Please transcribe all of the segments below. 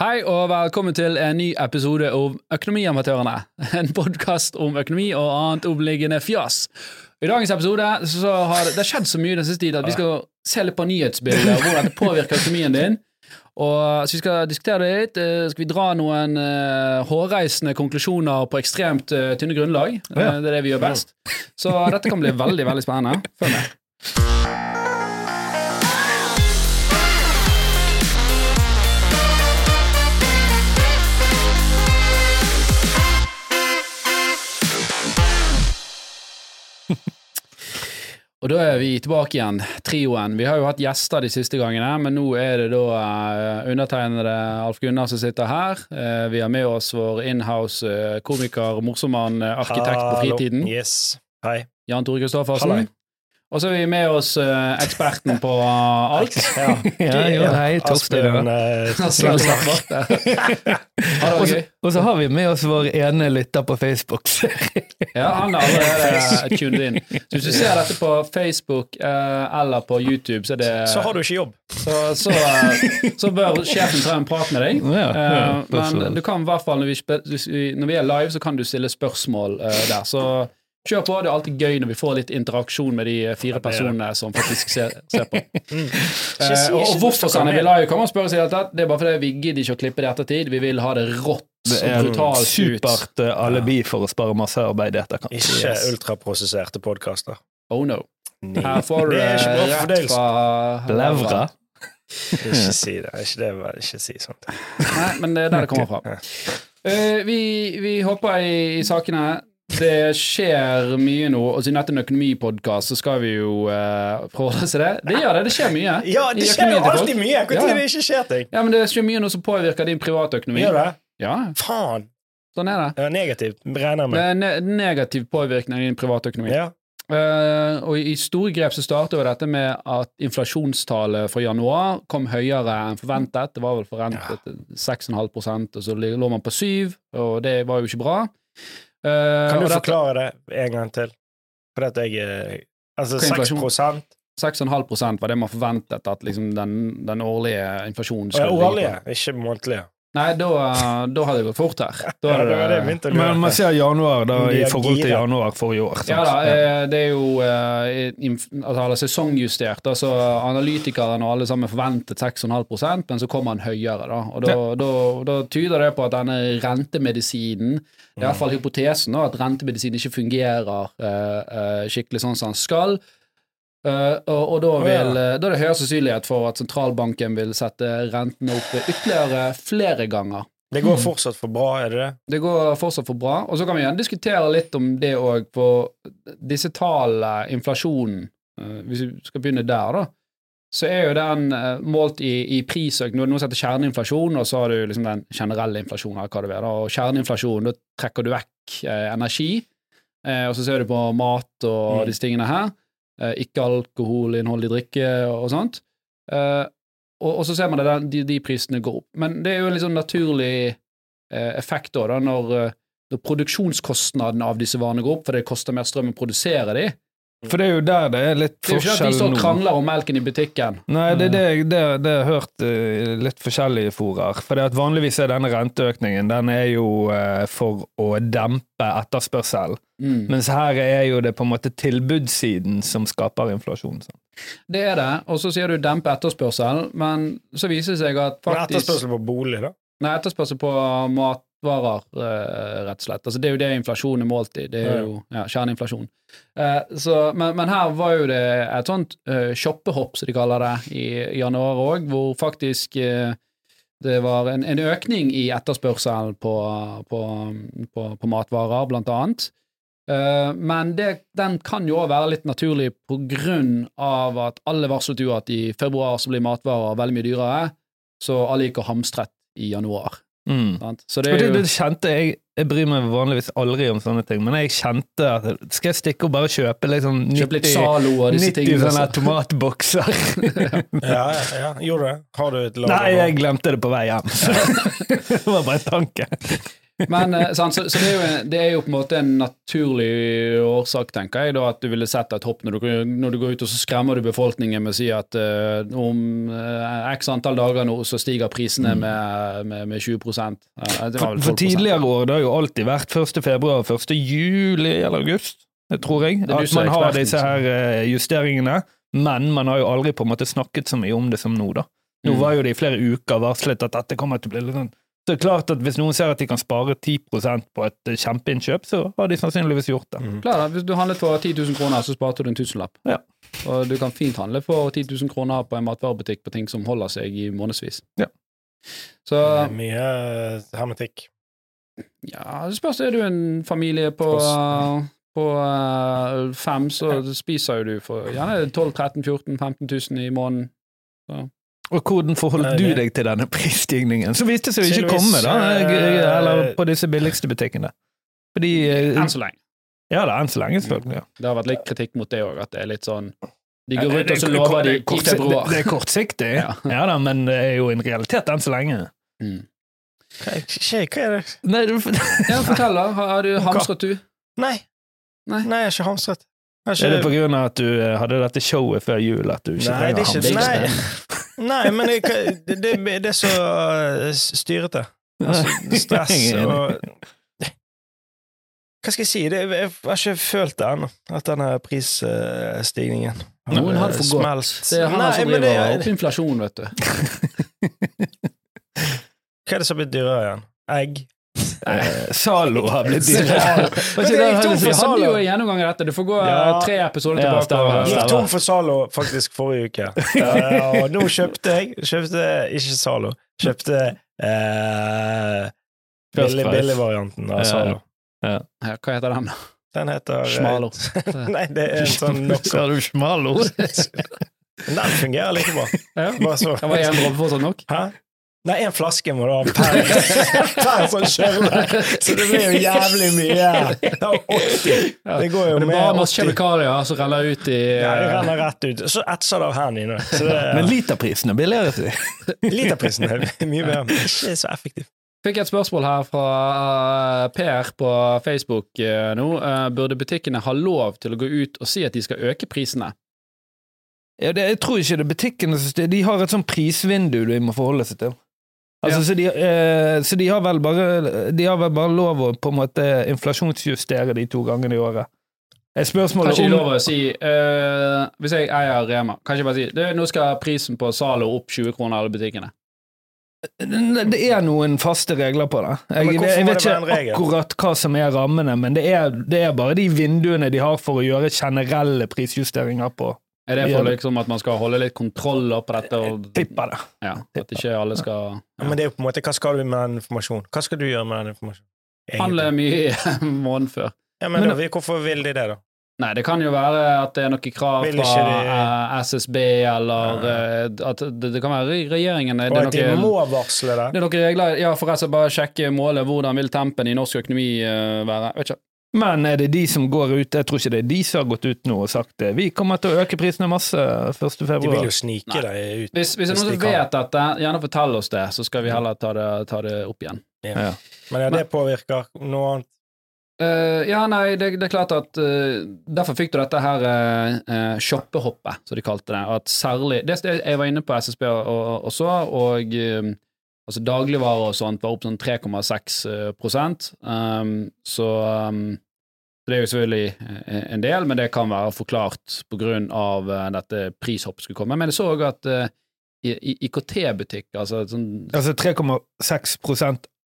Hei og velkommen til en ny episode av Økonomiamatørene. En podkast om økonomi og annet omliggende fjas. I dagens episode så har det, det skjedd så mye den siste tid at vi skal se litt på nyhetsbildet og hvordan det påvirker økonomien din. Og så vi skal diskutere det litt. Eh, Skal vi dra noen uh, hårreisende konklusjoner på ekstremt uh, tynne grunnlag? Ja. Uh, Det er det vi gjør best. Så dette kan bli veldig, veldig spennende. Følg med. Og da er vi tilbake igjen, trioen. Vi har jo hatt gjester de siste gangene, men nå er det da uh, undertegnede Alf Gunnar som sitter her. Uh, vi har med oss vår inhouse eh, komiker, morsom-mann, eh, arkitekt på fritiden, Yes. Hei. Jan Tore Kristoffersen. Og så er vi med oss eh, eksperten på alt. Ja. Ja, jo, hei, Torstein. Asbjørn eh, Og så- har vi med oss vår ene lytter på Facebook. Ja, han er allerede tunet inn. Så hvis du ser dette på Facebook eh, eller på YouTube, så er det Så har du ikke jobb. Så, så, så bør sjefen ta en prat med deg. Ja, ja, men du kan i hvert fall, når vi, når vi er live, så kan du stille spørsmål der. Så kjør på. Det er alltid gøy når vi får litt interaksjon med de eh, fire er personene som faktisk ser, ser på. Eh, og, hvorfor du vil jeg komme og spørre seg i det. Er bare fordi vi gidder ikke å klippe det i ettertid. Vi vil ha det rått Det er brutalt ut. supert eh, alibi for å spare masse arbeid i etterkant. Ikke Yes. ultraprosesserte podkaster. Oh no. Her får du rett fra Levra. Ikke si det. Ikke, det ikke si sånt. Nei, men det er der det kommer fra. Uh, vi, vi hopper i, i sakene. Det skjer mye nå, og siden dette er en økonomipodkast, så skal vi jo uh, forholde oss til det. Det gjør det, det skjer mye. Ja, det skjer jo alltid mye! Når Ja, ja. det ikke skjer ting? Ja, men det skjer mye nå som påvirker din privatøkonomi. Gjør det? Ja, Faen! sånn er det. Det er negativt. Regner Det med. er ne negativ påvirkning av din privatøkonomi. Ja. Uh, og i store grep så startet jo dette med at inflasjonstallet for januar kom høyere enn forventet. Det var vel forventet 6,5% og så lå man på 7 og det var jo ikke bra. Eh, Kan du dette- forklare det en gang til? For at jeg eh, Altså er 6 inflasjon? 6,5% var det man forventet at liksom den, den årlige inflasjonen skulle ligge årlige, ikke månedlige. Nei, da, da hadde det gått fort her. Da Ja, det det å lure Men man ser januar da i forhold til januar forrige år. sant? ja da, eh, det er jo eh, altså, eller sesongjustert. Altså, analytikerne og alle sammen forventet 6,5 men så kommer han høyere. Da, og da, da, da tyder det på at denne rentemedisinen, i hvert fall hypotesen, da, at rentemedisinen ikke fungerer eh, eh, skikkelig sånn som den skal. Eh, og, og da, vil, eh, da er det høyere sannsynlighet for at sentralbanken vil sette rentene opp ytterligere flere ganger. Det går fortsatt for bra, er det det? Det går fortsatt for bra. Og så kan vi gjerne diskutere litt om det òg, på disse tallene, inflasjonen uh, Hvis vi skal begynne der, da, så er jo den uh, målt i, i prisøkning Nå setter kjerneinflasjon, og så har du liksom den generelle inflasjonen, eller hva det er. Da. Og kjerneinflasjon, da trekker du vekk energi, og så ser du på mat og Mm. disse tingene her. Eh, ikke alkoholinnhold i drikke og sånt. Eh, og, og så ser man at de, de prisene går opp. Men det er jo en litt sånn naturlig eh, effekt da, da når, når produksjonskostnaden av disse varene går opp, for det koster mer strøm å produsere de. For det er jo der det er litt Det er jo ikke at de forskjell står og krangler om melken i butikken. Nei, det, det, det, det har hørt eh, litt forskjellige forer. For det at vanligvis er denne renteøkningen den er jo eh, for å dempe etterspørsel. Mm. Mens her er jo det på en måte tilbudssiden som skaper inflasjon. sant? Det er det, og så sier du dempe etterspørsel, men så viser det seg at faktisk etterspørsel på bolig, da? Nei, etterspørsel på matvarer, eh, rett og slett. Altså, det er jo det inflasjon er målt i. Det er jo ja, kjerneinflasjon. Eh, så, men, men her var jo det et sånt uh, shoppehopp, som de kaller det, i januar òg, hvor faktisk eh, det var en, en økning i etterspørselen på, på, på, på matvarer, blant annet. Eh, men det, den kan jo også være litt naturlig på grunn av at alle varslet jo at i februar så blir matvarer veldig mye dyrere, så alle gikk og hamstret i januar. Mm. Så det er det, jo det kjente jeg Jeg bryr meg vanligvis aldri om sånne ting, men jeg kjente at skal jeg stikke og bare kjøpe liksom 90, Kjøp litt Zalo og disse 90 tingene. sånne så- tomatbokser. Ja, ja, ja. Gjorde du det? Har du et lager? Nei, jeg glemte det på vei hjem. det var bare en tanke. Men eh, så, så det, er jo, det er jo på en måte en naturlig årsak, tenker jeg, da, at du ville sett et hopp når du, når du går ut og så skremmer du befolkningen med å si at uh, om uh, x antall dager nå så stiger prisene med, med, med 20 Eh, For, for tidligere år det har jo alltid vært 1. februar, 1. juli eller august, tror jeg. At man har disse her justeringene, men man har jo aldri på en måte snakket så mye om det som nå, da. Nå Mm. var jo det i flere uker varslet at dette kommer til å bli litt sånn Så det er klart at hvis noen ser at de kan spare 10% på et eh, kjempeinnkjøp, så har de sannsynligvis gjort det. Mm. Klar, hvis du handlet for 10 000 kroner, så sparte du en tusenlapp. Ja. Og du kan fint handle for 10 000 kroner på en matvarebutikk på ting som holder seg i månedsvis. Ja. Så Det er mye eh, hermetikk. ja, det spørs. Er du en familie på, Tross. på uh, fem, så spiser jo du for gjerne 12 13 14 15 000 i måneden. Og hvordan forholdt du deg til denne prisstigningen, som viste seg å ikke komme, da, eh, eller på disse billigste butikkene? Fordi eh, Enn så lenge. Ja da, enn så lenge, selvfølgelig. Ja. Det har vært litt kritikk mot det òg, at det er litt sånn De går ut og så lover de det broer. i februar. Det, det er kortsiktig, Ja. ja. da, men det er jo en realitet enn så lenge. Mm. Hva er, hva er det? Nei, du, Ja, fortell, da. Har, du hamstret, du? Nei. Nei. Nei, jeg har ikke hamstret. Er det på grunn av at du eh, hadde dette showet før jul at du ikke Nei, det er trenger hamster? Nei, nei men det, det, det, er så uh, styrete. Altså, stress og Hva skal jeg si? Det, jeg har ikke følt det ennå, at denne prisstigningen har, Noen har det eh, for godt. Det er han Nei, som driver det- opp inflasjon, vet du. Hva er det som har blitt dyrere igjen? Egg? Eh, Zalo har blitt dyrere. Men det er tom Vi hadde jo en gjennomgang av dette. Du får gå eh, Ja. tre episoder Ja, tilbake. stemmer, Gikk tom for Zalo faktisk forrige uke. Ja, og nå kjøpte jeg Kjøpte ikke Zalo. Kjøpte eh, billig- billigvarianten av Ja. Zalo. Ja, Hva heter den, da? Den heter Schmalo. Smalo. Nei, det er en sånn. Sa du smalo? Den fungerer like bra. Ja. Bare så. Det var én dråpe fortsatt nok? Hæ? Nei, én flaske må du ha per, per sånn kjøle, Så det blir jo jævlig mye. Det er 80. Det går jo med. det er bare masse 80. kjemikalier som renner ut i Ja, det renner rett ut. Så etser det av hendene. Så det, Men literprisen er billigere, literprisen er mye bedre. men Ikke så effektiv. Fikk et spørsmål her fra eh, Per på Facebook eh, nå. Eh, burde butikkene ha lov til å gå ut og si at de skal øke prisene? Ja, det, jeg tror ikke det er butikkene som styrer. De har et sånt prisvindu de må forholde seg til. Altså, Ja. så, de, eh, så de har vel bare De har vel bare lov å på en måte inflasjonsjustere de to gangene i året. Er spørsmålet Kanskje om lov å si eh, Hvis jeg eier Rema, kan ikke bare si «Du, nå skal prisen på Zalo opp 20 kroner i alle butikkene. Det er noen faste regler på det. Jeg, jeg vet ikke akkurat hva som er rammene, men det er, det er bare de vinduene de har for å gjøre generelle prisjusteringer på. Er det for liksom at man skal holde litt kontroller på dette? Og, Tipper det. ja, at ikke alle skal Ja, Men det er jo på en måte, hva skal du med den informasjonen? Hva skal du gjøre med den informasjonen? Handle mye måneden før. Ja, men, Men- da, hvorfor vil de det, da? Nei, det kan jo være at det er noen krav fra de- uh, SSB, eller eh, at det, det kan være regjeringen det er at de må varsle det? Det er noen regler Ja, forresten, bare sjekke målet. Hvordan vil tempen i norsk økonomi uh, være? Vet ikke. Men er det de som går ut Jeg tror ikke det er de som har gått ut nå og sagt det. Vi kommer til å øke prisene masse 1. De vil jo snike Nei. deg ut. Hvis, hvis Hvis noen de vet dette, gjerne fortell oss det, så skal vi heller ta det, ta det opp igjen. Men ja, det påvirker noe annet. Uh, ja, nei, det, det er klart at uh, Derfor fikk du dette her uh, shoppehoppet, som de kalte det. At særlig Det det jeg var inne på SSB og, og, og så, og altså dagligvarer og sånt var opp sånn 3,6 eh, prosent. Um, så um, det er jo selvfølgelig eh, en del, men det kan være forklart på grunn av eh, dette prishoppet skulle komme. Men jeg så òg at eh, i IKT-butikk, altså sånn Altså 3,6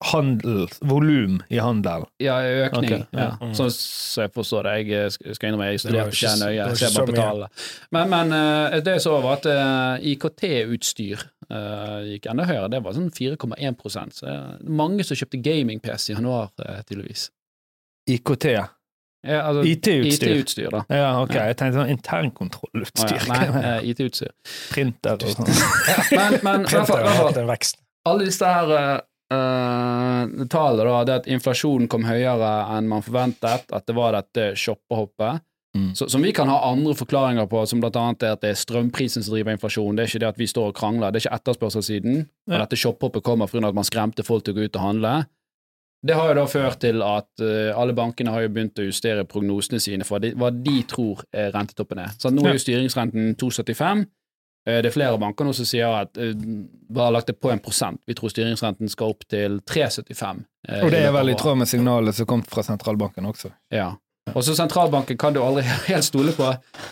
handel, volum i handel. Ja, økning. Okay, ja. ja. Mm. Sånn som jeg forstår det. Jeg eh, skal innrømme, jeg Det studerte ikke nøye. Jeg ser bare så på tallene. Men, men eh, det jeg så, var at uh, IKT-utstyr uh, gikk enda høyere. Det var sånn 4,1% Så mange som kjøpte gaming-PC i januar, uh, tydeligvis. IKT. Ja, altså, IT-utstyr. IT-utstyr, da. Ja, ok. Ja. Jeg tenkte sånn internkontrollutstyr. internkontrollutstyr. ja. Nei, eh, IT-utstyr. Printer og sånn. Men, men Printer har hatt en vekst. alle disse her uh, tallet, da, det at inflasjonen kom høyere enn man forventet, at det var dette shoppehoppet, Mm. så, som vi kan ha andre forklaringer på, som blant annet er at det er strømprisen som driver inflasjon. Det er ikke det at vi står og krangler, det er ikke etterspørselssiden. Og dette shoppehoppet kommer fordi at man skremte folk til å gå ut og handle. det har jo da ført til at uh, alle bankene har jo begynt å justere prognosene sine for de, hva de tror rentetoppen er. Så nå er jo styringsrenten 2,75. Eh, det er flere banker nå som sier at uh, bare lagt det på en prosent. Vi tror styringsrenten skal opp til 3,75. eh, Og det er vel i tråd med signalet som kom fra sentralbanken også. Ja. Og så sentralbanken kan du aldri helt stole på,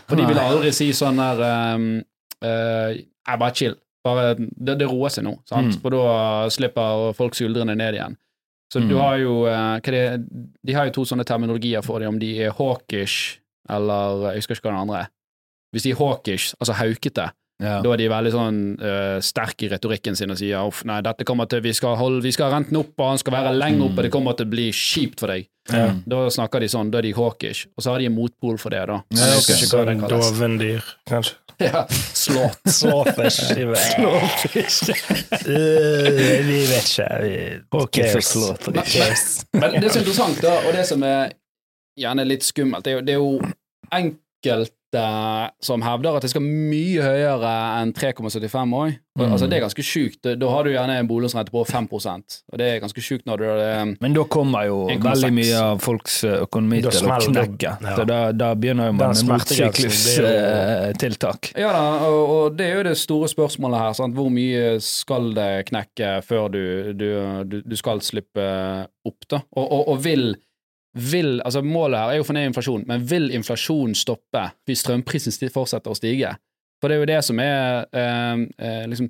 for de vil aldri si sånn der um, uh, bare chill. Bare, det, det roer seg nå, sant? Mm. for da slipper folk skuldrene ned igjen. Så du Mm. har jo eh, det, De har jo to sånne terminologier for det, om de er hawkish eller Jeg husker ikke hva den andre er. Hvis de er hawkish, altså haukete, Ja. da er de veldig sånn uh, sterke i retorikken sin og sier uff, nei, dette kommer til, vi skal, holde, vi skal ha renten opp, og han skal være lenge oppe, det kommer til å bli kjipt for deg. Ja. Da snakker de sånn, da er de hawkish, og så har de en motpol for det, da. Ja, det Sånn dovendyr, kanskje. Ja, slått. Slåfish. Eh, Vi vet ikke. Vi- Hawkish slått. Who? Men det som er interessant, da, og det som er gjerne litt skummelt, det er jo, det er jo enkelte som hevder at det skal mye høyere enn 3,75 òg. Mm. Altså, det er ganske sjukt. Da har du gjerne en boliglånsrente på 5% og det er ganske sjukt når du har det Men da kommer jo 1, veldig mye av folks eh, økonomi Da til å knekke. Ja. Så da, da begynner jo man med smertegrensen motsyklustiltak. Ja da, og, og det er jo det store spørsmålet her. Sant? Hvor mye skal det knekke før du, du, du, du skal slippe opp, da? Og, og, og vil, vil Altså, målet her er jo å få ned inflasjon, men vil inflasjon stoppe hvis strømprisen fortsetter å stige? For det er jo det som er eh, eh, liksom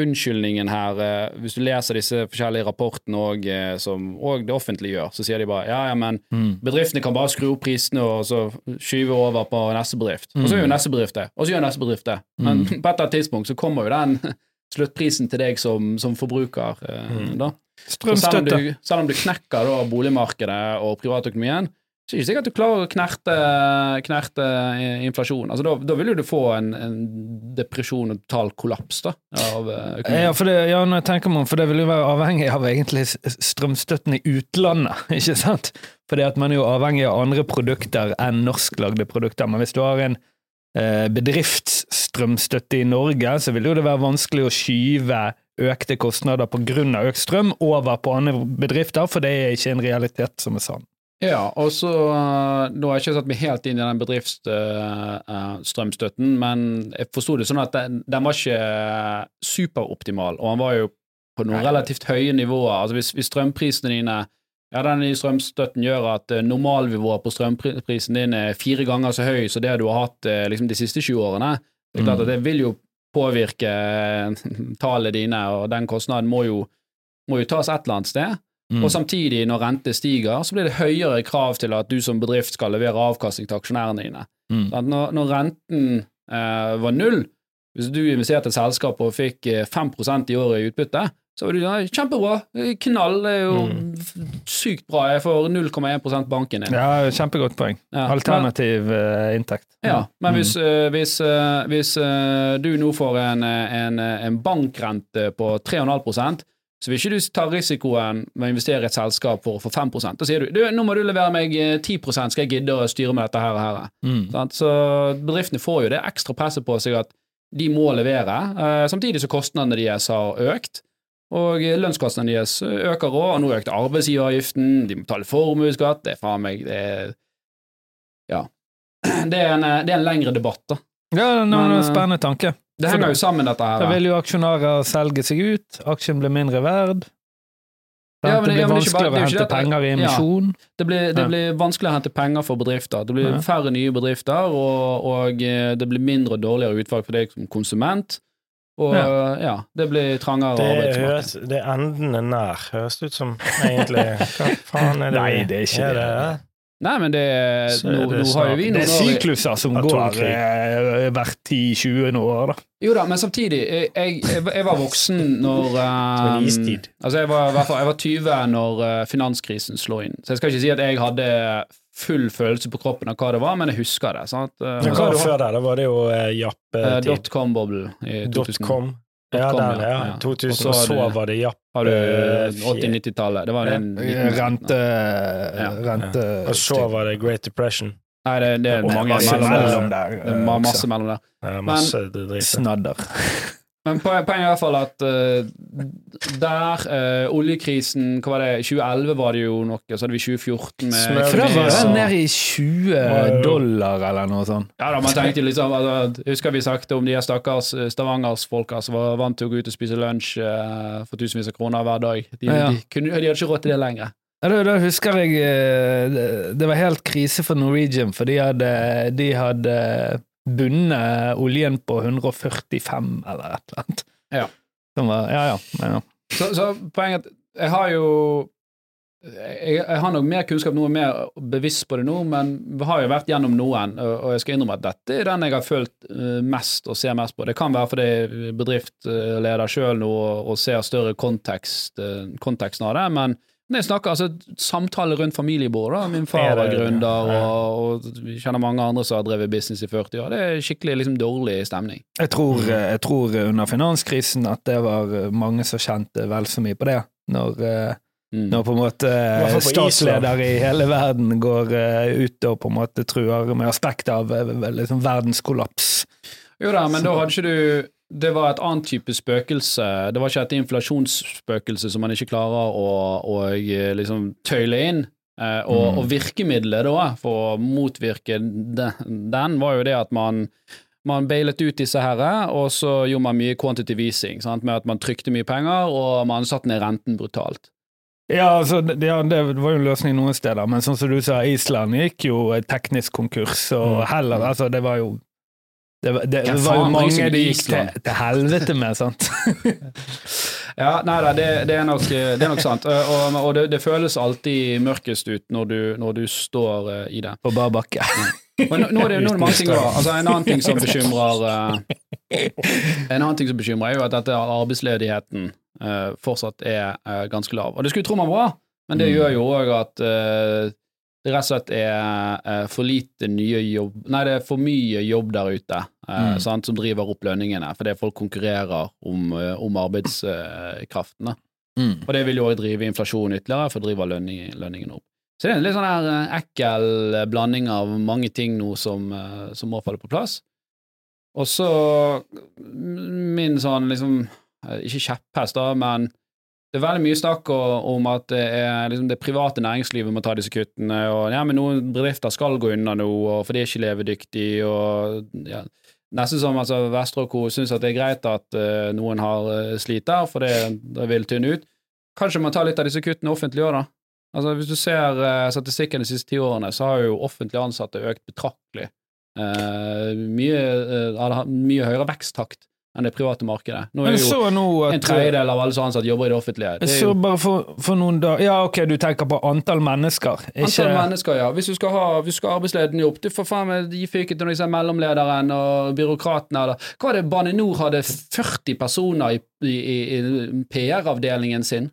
unnskyldningen her, eh, hvis du leser disse forskjellige rapportene og, eh, som òg det offentlige gjør, så sier de bare ja, ja, men Mm. Bedriftene kan bare skru opp prisene og så skyve over på neste bedrift. Og så gjør neste bedrift det, og så gjør neste bedrift det. Men på et eller annet tidspunkt så kommer jo den sluttprisen til deg som, som forbruker. Eh, da. Så selv om, du, selv om du knekker da boligmarkedet og privatøkonomien, så er det ikke sikkert at du klarer å knerte, knerte inflasjon. Altså, da, da vil jo du få en, en depresjon og total kollaps da, av eh, økonomien. Ja, for det, ja, når jeg tenker meg om, for det vil jo være avhengig av egentlig strømstøtten i utlandet, ikke sant? Fordi at man er jo avhengig av andre produkter enn norsklagde produkter. Men hvis du har en eh, bedriftsstrømstøtte i Norge, så vil jo det være vanskelig å skyve økte kostnader av økt strøm over på andre bedrifter, for det er ikke en realitet som er sann. Ja, og så uh, Nå har jeg ikke satt meg helt inn i den bedriftsstrømstøtten, men jeg forsto det sånn at den, den var ikke superoptimal, og han var jo på noen relativt høye nivåer. Altså hvis, hvis strømprisene dine ja, den nye strømstøtten gjør at normalnivået på strømprisen din er fire ganger så høy som det du har hatt liksom de siste 20 årene. Det er klart Mm. at det vil jo påvirke uh, tallene dine, og den kostnaden må jo, må jo tas et eller annet sted. Mm. Og samtidig, når rente stiger, så blir det høyere krav til at du som bedrift skal levere avkastning til aksjonærene dine. Mm. Når, når renten eh, var null, hvis du investerte i et selskap og fikk eh, 5 i året i utbytte, så var det ja, kjempebra, knall, er jo Mm. sykt bra, jeg får 0,1% banken din. Ja, kjempegodt poeng. Ja, Alternativ uh, inntekt. Ja, men Mm. hvis, uh, hvis, uh, hvis eh, du nå får en, eh, en, eh, en bankrente på 3,5% så vil ikke du ta risikoen med å investere i et selskap for å få 5% Da sier du, du nå må du levere meg eh, 10 skal jeg gidde å styre med dette her og her. Mm. Så bedriftene får jo det ekstra presset på seg at de må levere, eh, samtidig som kostnadene deres har økt. Og eh, lønnskostnadene deres øker òg, og nå økte arbeidsgiveravgiften, de må betale formuesskatt, det er faen meg det er, Ja. Det er, en, eh, det er en lengre debatt, da. Ja, det er en eh, spennende tanke. Det henger jo sammen, dette her. Da vil jo aksjonærer selge seg ut, aksjen blir mindre verd. Ja, men- det blir ja, er bare- vanskeligere å hente penger i Ja. emisjon. Det blir, det Ja. blir vanskeligere å hente penger for bedrifter. Det blir Ja. færre nye bedrifter, og, og det blir mindre og dårligere utvalg for deg som konsument. Og Ja. ja, det blir trangere Det arbeidsmarked. Det er endene nær, høres det ut som, egentlig. Hva faen er det? Nei, det er ikke det. Nei, men det, er nå, det nå har jo vi Det noen er år i- sykluser som går eh, hvert 10-20 år, da. Jo da, men samtidig, jeg, jeg, jeg var voksen når um. Altså, jeg var, jeg var 20 når eh, finanskrisen slo inn, så jeg skal ikke si at jeg hadde full følelse på kroppen av hva det var, men jeg husker det. sant? Eh, og så hva var det før der? Da var det jo eh, eh, Japp-tid. Dotcom-boble i 2000. Dotcom. Ja, der, ja. ja. Ja. 2000, Og så og så var det Japp. Har du Eh, 80-90-tallet? Det var en liten Rente, Ja. rente Og så var det Great Depression. Nei, det, det det, det, masse mellom, mellom der. der. Det er eh, ma- også. masse mellom der. Ja, masse men, Snadder. Men poen- poenget er i hvert fall at uh, der uh, oljekrisen Hva var det? 2011 var det jo noe, så hadde vi 2014 med Smør- var den nede i 20 dollar eller noe sånt. Ja da, man tenkte liksom altså, husker vi sagt om de her stakkars stavangersfolka Stavanger-folka som var vant til å gå ut og spise lunsj uh, for tusenvis av kroner hver dag. De, Ja, ja. de, kunne, de hadde ikke råd til det lenger. Ja, da, da husker jeg eh, det, det var helt krise for Norwegian, for de hadde, de hadde bundet oljen på 145 eller et eller annet. Ja. Var, ja, ja. Ja. Så, så poenget jeg har jo jeg, jeg har nok mer kunnskap nå, mer bevisst på det nå, men vi har jo vært gjennom noen, og, jeg skal innrømme at dette er den jeg har følt eh, mest og ser mest på. Det kan være fordi jeg bedriftsleder sjøl nå og, og ser større kontekst, eh, konteksten av det, men når jeg snakker altså samtale rundt familiebordet. Min far var gründer, og, og vi kjenner mange andre som har drevet business i 40 år. Det er skikkelig liksom dårlig stemning. Jeg, tror, jeg tror under finanskrisen at det var mange som kjente vel så mye på det. Når, eh, Mm. når på en måte statsledere statsleder i hele verden går eh, ut og på en måte truer med aspekt av eh, liksom verdenskollaps. Jo da, men da hadde ikke du Det var et annet type spøkelse. Det var ikke et inflasjonsspøkelse som man ikke klarer å, å eh, liksom tøyle inn. Eh, og, Mm. og virkemidlet da, for å motvirke den, den var jo det at man man bailet ut disse herre, og så gjorde man mye quantitative easing, sant? med at man trykte mye penger, og man satte ned renten brutalt. Ja, altså, det, ja, det var jo en løsning noen steder, men sånn som du sa, Island gikk jo teknisk konkurs, og heller Altså, det var jo Det, var- det, det var jo mange de gikk til, til helvete med, sant? Ja, nei da, det, det, er nok, det er nok sant. Og, og det, det føles alltid mørkest ut når du, når du står eh, i det. På bar bakke. Men nå, nå er det nå er det mange ting bra. Altså, en annen ting som bekymrer eh, En annen ting som bekymrer, er jo at dette arbeidsledigheten eh, fortsatt er ganske lav. Og det skulle tro man var, men det Mm. gjør jo òg at det rett og slett er eh, for lite nye jobb Nei, det er for mye jobb der ute eh, Mm. sant, som driver opp lønningene, fordi folk konkurrerer om, eh, om arbeidskraften. Mm. Og det vil jo også drive inflasjonen ytterligere, for driver lønning, lønningen opp. Så det er en litt sånn her ekkel blanding av mange ting nå som, som må falle på plass. Og så mm, min sånn liksom Ikke kjepphest, da, men det er veldig mye snakk om at det er liksom det private næringslivet må ta disse kuttene, og ja, men noen bedrifter skal gå unna nå, og for de er ikke levedyktige, og ja, Nesten som altså, Vestre og co. syns det er greit at uh, noen har uh, sliter, for det, det vil tynne ut. Kanskje man tar litt av disse kuttene offentlig òg, da. Altså, hvis du ser uh, statistikken de siste ti årene, så har jo offentlig ansatte økt betraktelig. Mye, mye høyere veksttakt enn det private markedet. Nå er jo at en tredjedel av alle som ansatte jobber i det offentlige. Det så jo bare for, for noen dager Ja, ok, du tenker på antall mennesker. Ikke, Antall mennesker, ja. Hvis du skal ha hvis du skal arbeidsledigheten opp, du får faen meg gi fyken til liksom mellomlederen og byråkratene eller Hva var det Bane Nor hadde 40 personer i, i, i, i PR-avdelingen sin?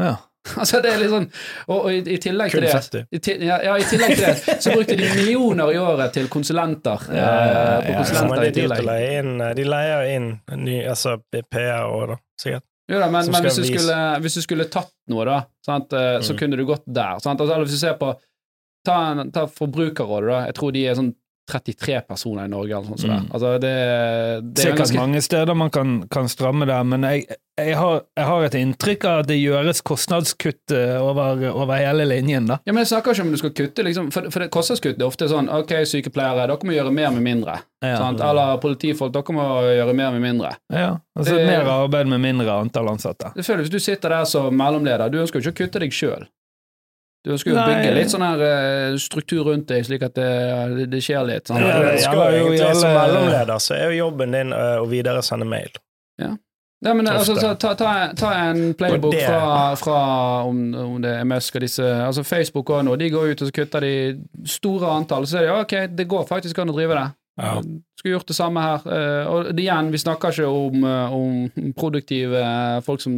ja. Altså, det er litt sånn Og, og i, i tillegg til det i, ja, ja, I tillegg til det så brukte de millioner i året til konsulenter. Ja, eh, på. Konsulenter i tillegg. inn De leier inn ny, altså PR òg, da, sikkert. Jo da, men, men hvis, du skulle, hvis du skulle tatt noe, da, sant, eh, så Mm. kunne du gått der. Sant? Altså, hvis du ser på Ta, ta Forbrukerrådet, da. Jeg tror de er sånn 33 personer i Norge, eller sånn. sånt. Mm. Altså, det, det er Sikkert ganske mange steder man kan, kan stramme der, men jeg, jeg, har, jeg har et inntrykk av at det gjøres kostnadskutt eh, over, over hele linjen, da. Ja, men Jeg snakker ikke om du skal kutte, liksom, for, for det kostnadskutt er ofte sånn Ok, sykepleiere, dere må gjøre mer med mindre. Ja. Eller politifolk, dere må gjøre mer med mindre. Ja, altså Det- Mer arbeid med mindre antall ansatte. Selvfølgelig, Hvis du sitter der som mellomleder, du ønsker jo ikke å kutte deg sjøl. Du ønsker jo å bygge litt sånn her eh, struktur rundt deg, slik at det, det, det skjer litt. Sånn. Ja, det skal jo egentlig, egentlig Som mellomleder så er jo jobben din å å videresende mail. Ja, men altså, så, ta, ta, ta en playbook det- fra, fra om, om det er Musk og disse Altså Facebook og nå, de går ut og så kutter de store antall, så er det ja, ok, det går faktisk an å drive det. Ja. Skulle gjort det samme her. Eh, og det, igjen, vi snakker ikke om, eh, om produktive folk som,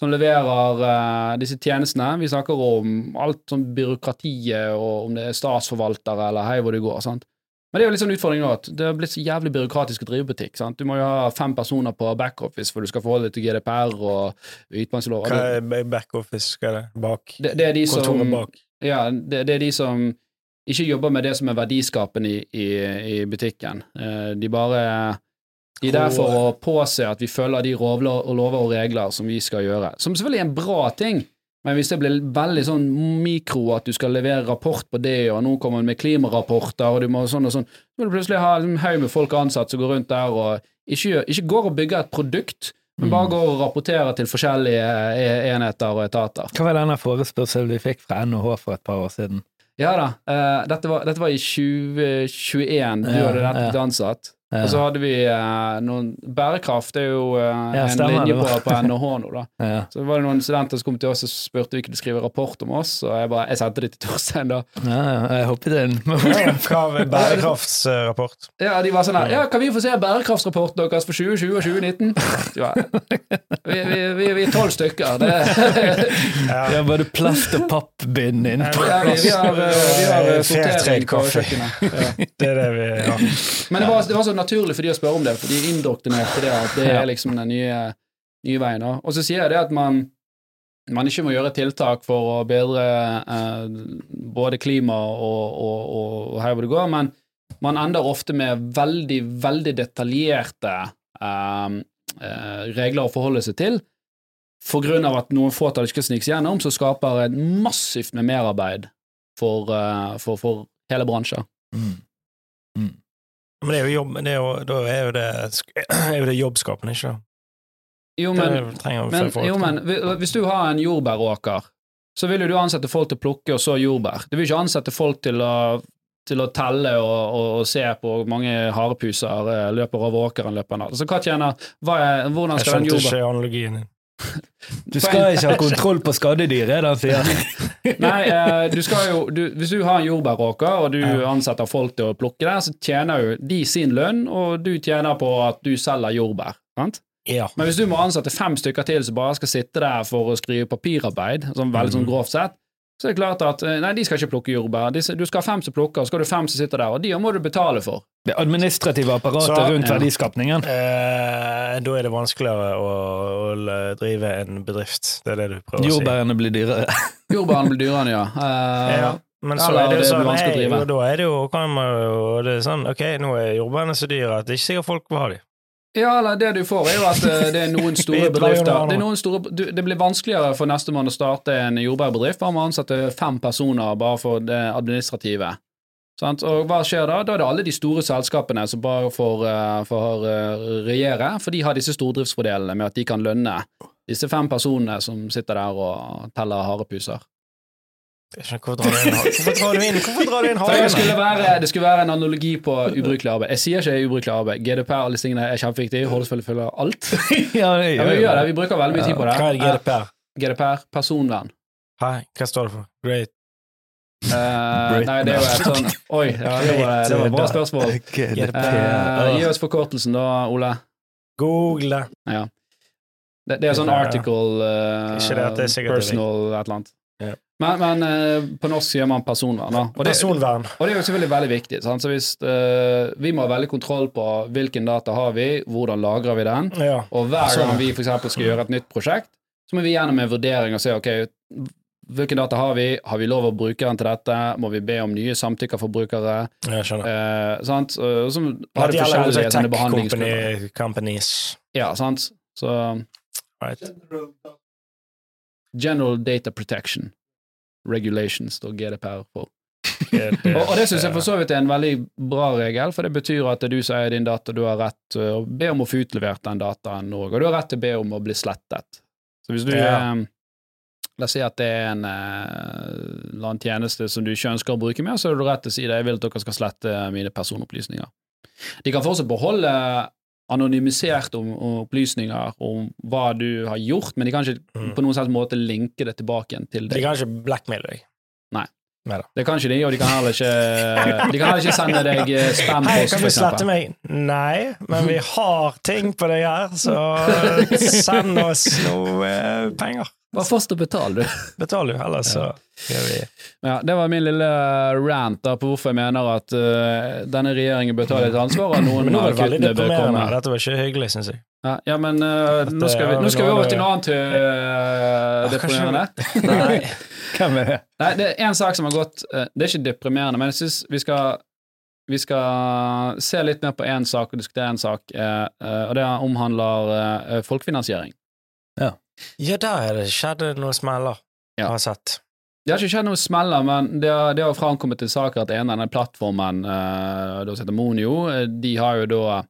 som leverer uh, disse tjenestene. Vi snakker om alt sånn byråkratiet, og om det er statsforvaltere eller hei hvor det går. sant? Men det er jo litt sånn utfordring nå at det har blitt så jævlig byråkratisk å drive butikk. sant? Du må jo ha fem personer på backoffice for du skal forholde deg til GDPR og ytelseslover. Hva er backoffice? Hva er det? Bak? det, det er de som Kontoret bak? ja, det, det er de som ikke jobber med det som er verdiskapen i, i, i butikken. Eh, De bare De er der for å påse at vi følger de lover og regler som vi skal gjøre. Som selvfølgelig er en bra ting, men hvis det blir veldig sånn mikro, at du skal levere rapport på det, og nå kommer med klimarapporter, og du må sånn og sånn, så vil du plutselig ha en haug med folk ansatt som går rundt der og ikke, ikke går og bygger et produkt, men bare går og rapporterer til forskjellige eh, enheter og etater. Hva var denne forespørselen vi fikk fra NHH for et par år siden? Ja da, uh, dette, var, dette var i 2021, du Ja, hadde rett ja. ansatt. Ja. Og så hadde vi eh, noen Bærekraft er jo eh, Ja, en linje på, på NHH nå, da. Ja. Så var det noen studenter som kom til oss og spurte om vi kunne skrive rapport om oss, og jeg bare, jeg sendte det til Torstein da. Ja, jeg hoppet inn. Ja, Hva er bærekraftsrapport? Ja, de var sånn her, ja, kan vi få se bærekraftsrapporten deres for 2020 og 2019? Ja. Vi, vi, vi, vi er tolv stykker. Det, Ja, bare plast og pappbind inn. ja, vi, vi har, eh, vi har eh, Fair sortering på kjøkkenet. Ja. Det er det vi har. Men det var, det var så naturlig for de å spørre om det, for de er indoktrinert til det at det er liksom den nye, nye veien. Og så sier jeg det at man, man ikke må gjøre tiltak for å bedre eh, både klima og, og, og, og her hvor det går, men man ender ofte med veldig, veldig detaljerte eh, eh, regler å forholde seg til. For grunn av at noen fåtall ikke seg gjennom, så skaper det massivt med merarbeid for, eh, for, for hele bransjer. Mm. Men det er jo jobb, det er jo, da er jo det, er jo det jobbskapende, ikke sant? Jo, men Men, jo, men hvis du har en jordbæråker, så vil jo du ansette folk til å plukke og så jordbær. Du vil ikke ansette folk til å, til å telle og, og, og se på hvor mange harepuser eh, løper over åkeren løper natt. Så hva tjener hva er, Hvordan Jeg skal den skjønte jordbær... ikke analogien din. Du skal ikke ha kontroll på skadedyr, det han sier. Nei, eh, du skal jo du, Hvis du har en jordbæråker, og du ansetter folk til å plukke der, så tjener jo de sin lønn, og du tjener på at du selger jordbær. Sant? Ja. Men hvis du må ansette fem stykker til som bare skal sitte der for å skrive papirarbeid, sånn veldig sånn grovt sett, så er det klart at eh, nei, de skal ikke plukke jordbær. De, du skal ha fem som plukker, og så skal du fem som sitter der, og de må du betale for. Det administrative apparatet Så- rundt Ja. verdiskapningen. Eh, da er det vanskeligere å, å drive en bedrift. Det er det du prøver å si. Jordbærene blir dyrere. Jordbærene blir dyrere, ja. Eh, Ja, men så er det jo det sånn, og da er det jo, kan man jo det er sånn, ok, nå er jordbærene så dyre at det er ikke sikkert folk vil ha de. Ja, eller det du får, er jo at eh, det er noen store bedrifter Det, noen store, det blir vanskeligere for nestemann å starte en jordbærbedrift bare å ansette fem personer bare for det administrative. Sant? Og hva skjer da? Da er det alle de store selskapene som bare får, eh, får eh, regjere, for de har disse stordriftsfordelene med at de kan lønne disse fem personene som sitter der og teller harepuser. Hvorfor drar du inn, hvorfor drar du inn, det skulle, være, det skulle være en analogi på ubrukelig arbeid. Jeg sier ikke ubrukelig arbeid. GDPR alle disse tingene er kjempeviktig. Holder selvfølgelig følge alt. ja, Ja, vi gjør det. Vi bruker veldig mye tid på det. Hva er GDPR? Eh, GDPR, personvern. Hæ? hva står det for? Great. Uh, nei, det er jo et sånn Oi, ja, det var, det var et bra spørsmål. Uh, gi oss forkortelsen da, Ole. Google det. Det, det er sånn article uh, Ikke det det er sikkert er personal et eller annet. Men, men eh, på norsk sier man personvern, da. Og det, Personvern. og det er jo selvfølgelig veldig viktig. Sant? Så hvis uh, Vi må ha veldig kontroll på hvilken data har vi, hvordan lagrer vi den, Ja. og hver gang vi for skal gjøre et nytt prosjekt, så må vi gjennom en vurdering og se ok, hvilken data har vi, har vi lov å bruke den til dette, må vi be om nye samtykker for brukere, Jeg skjønner. eh, sant, og så har det gjelder forskjellige er sånne tech company, companies. Ja, sant, så Right. General Data Protection Regulations, står GDPR for. Og, og det syns jeg for så vidt er en veldig bra regel, for det betyr at det er du som eier din data, du har rett til å be om å få utlevert den dataen òg, og du har rett til å be om å bli slettet. Så hvis du Ja. eh, La oss si at det er en eh, eller annen tjeneste som du ikke ønsker å bruke mer, så har du rett til å si det. Jeg vil at dere skal slette mine personopplysninger. De kan fortsatt beholde anonymiserte om, om opplysninger om hva du har gjort, men de kan ikke Mm. på noen slags måte linke det tilbake igjen til deg. De kan ikke blackmaile deg. Nei, Det kan ikke de, og de kan heller ikke De kan heller ikke sende deg eh, spam-post, kan for du slette meg? Nei, men vi har ting på deg her, så send oss noe eh, penger. Bare først å betale, du. Betal du, ellers så gjør vi Ja, det var min lille rant da på hvorfor jeg mener at uh, denne regjeringen bør ta litt ansvar, og noen Men nå av var det veldig kuttene bør deprimerende. komme. Dette var ikke hyggelig, syns jeg. Ja, ja men eh, nå, skal vi, nå skal vi over til noe annet uh, deprimerende. Nei. Hvem er det? Nei, det er en sak som har gått eh, Det er ikke deprimerende, men jeg syns vi skal vi skal se litt mer på én sak og diskutere én sak, eh, eh, og det omhandler eh, folkefinansiering. Ja, der er det skjedd noe smeller, Ja. har jeg sett. Det har ikke skjedd noe smeller, men det har, det har framkommet til saker at en av denne plattformen, eh, da som heter Monio, eh, de har jo da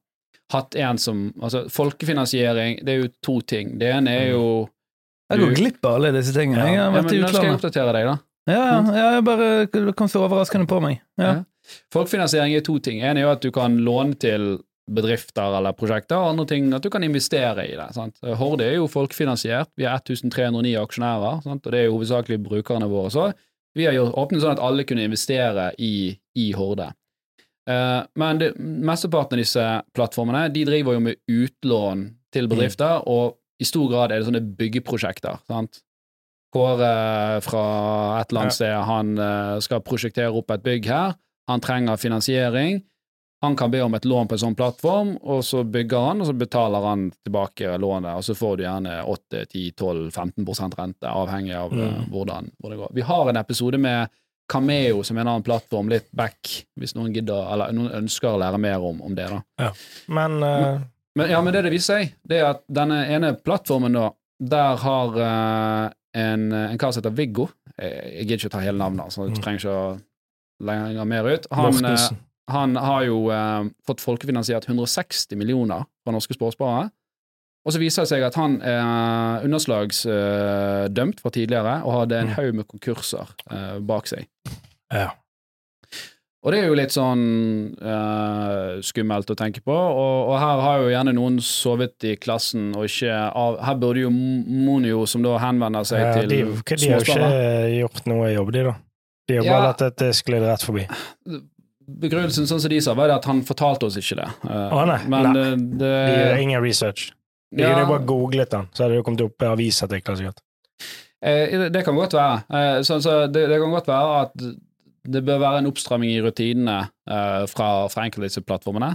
hatt en som Altså, folkefinansiering, det er jo to ting. Det ene er jo Jeg går glipp av alle disse tingene. Jeg har ja, vært men i Nå skal jeg utlandet. oppdatere deg, da. Ja, ja, ja, jeg bare det kom så overraskende på meg. Ja. Ja. Folkefinansiering er to ting. En er jo at du kan låne til bedrifter eller prosjekter, og andre ting at du kan investere i det. Sant? Horde er jo folkefinansiert. Vi har 1309 aksjonærer, sant? og det er jo hovedsakelig brukerne våre. Så vi har jo åpnet sånn at alle kunne investere i, i Horde. Eh, men det, mesteparten av disse plattformene de driver jo med utlån til bedrifter, og i stor grad er det sånne byggeprosjekter. sant? Kåre fra et eller annet sted, han eh, skal prosjektere opp et bygg her. Han trenger finansiering. Han kan be om et lån på en sånn plattform, og så bygger han, og så betaler han tilbake lånet, og så får du gjerne 8-10-12-15% rente, avhengig av eh, Mm. hvordan, hvor det går. Vi har en episode med Cameo, som er en annen plattform, litt back, hvis noen gidder, eller noen ønsker å lære mer om, om det. da. Men uh... Men, ja, men det det viser seg, det er at denne ene plattformen, da, der har uh, en, en kar som heter Viggo Jeg, gidder ikke å ta hele navnet, så jeg Mm. trenger ikke å legge mer ut. Han, Mortensen. Han har jo eh, fått folkefinansiert 160 millioner fra norske sportssparere. Og så viser det seg at han er underslagsdømt fra tidligere og hadde en Mm. haug med konkurser eh, bak seg. Ja. Og det er jo litt sånn eh, skummelt å tenke på, og, og her har jo gjerne noen sovet i klassen og ikke av Her burde jo Monio, som da henvender seg Ja, til de, de har jo ikke gjort noe jobb, de, da. De har Ja. bare latt dette skli rett forbi. Begrunnelsen, sånn som de sa, var at han fortalte oss ikke det. Eh, Å, nei. Men Nei. eh, det De gjør ingen research. De Ja. kunne bare googlet den, så hadde det kommet opp avisartikler sikkert. Eh, det kan godt være. Eh, så, så det, det kan godt være at det bør være en oppstramming i rutinene eh, fra, fra enkelte disse plattformene.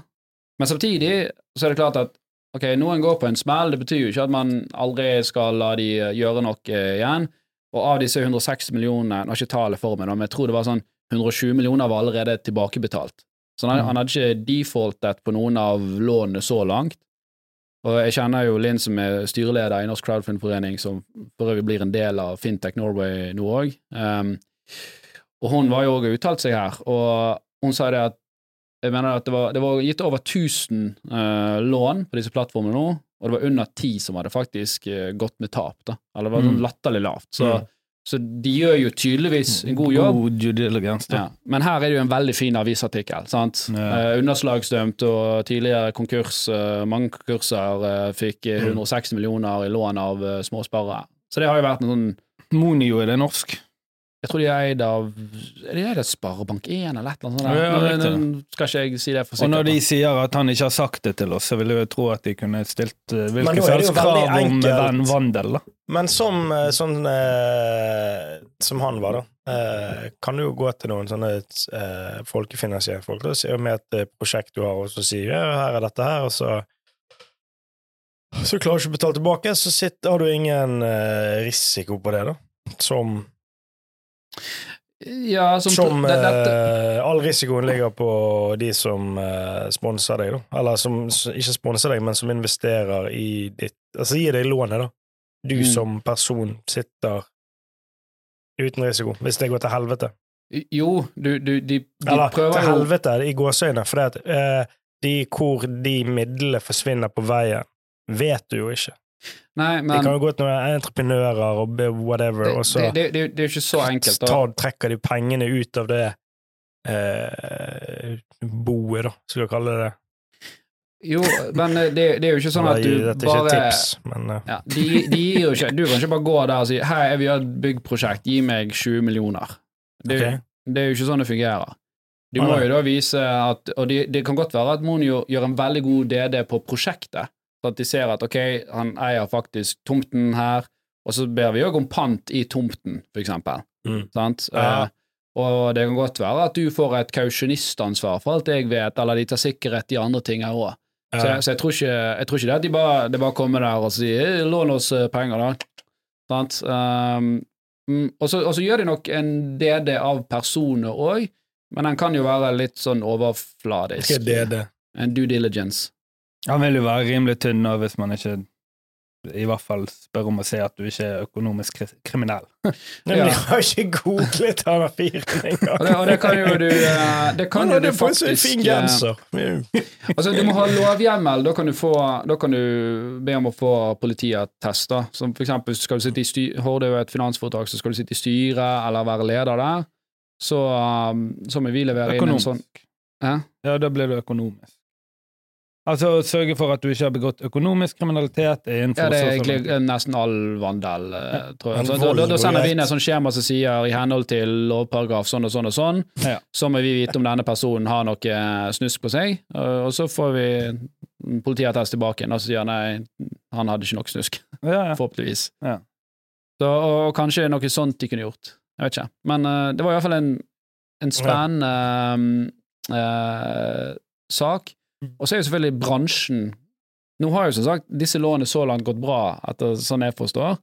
Men samtidig så er det klart at ok, noen går på en smell, det betyr jo ikke at man aldri skal la de eh, gjøre noe igjen. Og av disse 160 millionene, nå har ikke tallet for meg, men jeg tror det var sånn 120 millioner var allerede tilbakebetalt. Så han, Mm. han hadde ikke defaultet på noen av lånene så langt. Og jeg kjenner jo Linn som er styreleder i Norsk Crowdfundforening, som for øvrig blir en del av Fintech Norway nå òg. Um, og hun var jo òg uttalt seg her, og hun sa det at jeg mener at det var, det var gitt over 1000 uh, lån på disse plattformene nå, og det var under ti som hadde faktisk uh, gått med tap. da. Eller det var sånn Mm. latterlig lavt. Så, Mm. Så de gjør jo tydeligvis en god jobb. God due diligence. Ja. Men her er det jo en veldig fin avisartikkel. sant? Ja. Eh, underslagsdømt og tidligere konkurs, eh, mange konkurser eh, fikk eh, Mm. 160 millioner i lån av uh, småsparere. Så det har jo vært en sånn Monio, er det norsk? Jeg tror de er eid av Er de eid av Sparebank1 eller et eller annet sånt? Ja, Nå- nå skal ikke jeg si det for sikkert. Og når de sier at han ikke har sagt det til oss, så vil jeg tro at de kunne stilt uh, Men hvilke nå som helst krav om van- vandel, da. Men som, eh, sånn eh, som han var, da, eh, kan du jo gå til noen sånne eh, folkefinansierte folk og si med et eh, prosjekt du har, og så si ja, her er dette her, og så så klarer du ikke å betale tilbake, så sitter, har du ingen eh, risiko på det, da. Som, Ja, som, som det, dette, eh, All risikoen ligger på de som uh, sponser deg, da. Eller som ikke sponser deg, men som investerer i ditt Altså gir deg lånet, da. Du Mm. som person sitter uten risiko, hvis det går til helvete. Jo, du, du, de, de Eller prøver til helvete i gåseøyne, for det at, uh, de, hvor de midlene forsvinner på veien, vet du jo ikke. Nei, De kan jo gå til noen entreprenører og whatever, det, og så det, det, det, er jo ikke så enkelt. da. ta, trekker de pengene ut av det eh, boet, da, skal vi kalle det. Jo, men eh, det, det er jo ikke sånn at du Dette er ikke bare tips, men eh, ja, de, de gir jo ikke Du kan ikke bare gå der og si 'Hei, jeg vil gjøre et byggprosjekt, gi meg 20 millioner'. Det, okay. det er jo ikke sånn det fungerer. Du må jo da vise at Og det, det kan godt være at Monio gjør en veldig god DD på prosjektet. At de ser at ok, han eier faktisk tomten her, og så ber vi òg om pant i tomten, for eksempel. Mm. Sant? Ja. Uh, og det kan godt være at du får et kausjonistansvar, for alt jeg vet, eller de tar sikkerhet i andre ting her òg. Så, jeg, så jeg, tror ikke, jeg tror ikke det at de bare, de bare kommer der og sier «Eh, 'lån oss eh, penger', da. Sant? Um, og, så, og så gjør de nok en DD av personer òg, Men den kan jo være litt sånn overfladisk. Er det? En due diligence. Han vil jo være rimelig tynn nå hvis man ikke i hvert fall spør om å se at du ikke er økonomisk kriminell. Men Ja. jeg har ikke googlet han fyren Og engang. det, og det kan jo du eh, Det kan jo du en faktisk fin eh, genser. Altså, du må ha lovhjemmel. Da kan du, få, da kan du be om å få politiattest. da. Som for eksempel skal du sitte i styr, Horde er et finansforetak, så skal du sitte i styret eller være leder der, så, um, så må vi levere inn en sånn Økonomisk. Hæ? Ja, da blir du økonomisk. Altså sørge for at du ikke har begått økonomisk kriminalitet Ja, det er egentlig eh, nesten all vandel, ja. tror jeg. Så, da, da, da sender vi inn et sånt skjema som sier i henhold til lovparagraf sånn og sånn og sånn, Ja. så må vi vite om denne personen har noe eh, snusk på seg, og så får vi politiattest tilbake og så sier nei, han hadde ikke nok snusk, Ja, forhåpentligvis. Så, og, kanskje noe sånt de kunne gjort. Jeg vet ikke. Men uh, det var i hvert fall en, en spennende eh, sak. Og så er jo selvfølgelig bransjen Nå har jo som sagt disse lånene så langt gått bra, etter sånn jeg forstår,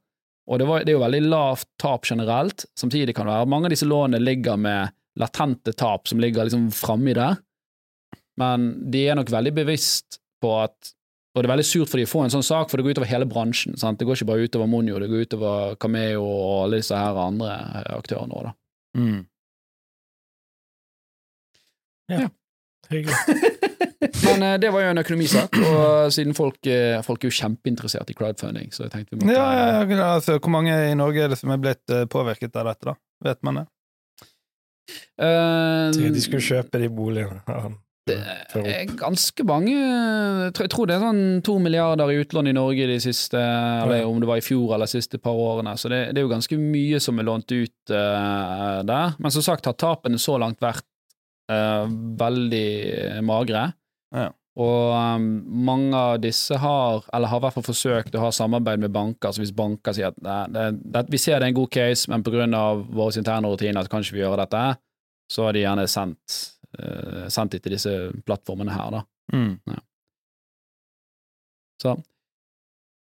og det, var, det er jo veldig lavt tap generelt. Samtidig kan det være mange av disse lånene ligger med latente tap som ligger liksom framme i det, men de er nok veldig bevisst på at og det er veldig surt for de å få en sånn sak, for det går utover hele bransjen. Sant? Det går ikke bare utover Monjo, det går utover Cameo og alle disse her andre aktørene òg, da. Mm. Hyggelig. Men eh, det var jo en økonomisak, og siden folk, eh, folk er jo kjempeinteressert i crowdfunding, så jeg tenkte vi måtte Ja, ja, ja, altså, hvor mange i Norge er det som er blitt eh, påvirket av dette, da? Vet man det? Uh, De skulle kjøpe de boligene. Det er ganske mange Jeg tror- det er sånn to milliarder i utlån i Norge de siste Eller om det var i fjor eller de siste par årene, så det, det er jo ganske mye som er lånt ut uh, der. Men som sagt har tapene så langt vært uh, veldig magre. Ja. Og um, mange av disse har, eller har i hvert fall forsøkt å ha samarbeid med banker, så hvis banker sier at nei, det, det, vi ser det er en god case, men av våre interne rutiner så kan ikke vi gjøre dette, så har de gjerne sendt, uh, sendt det til disse plattformene her, da. Mm. Så.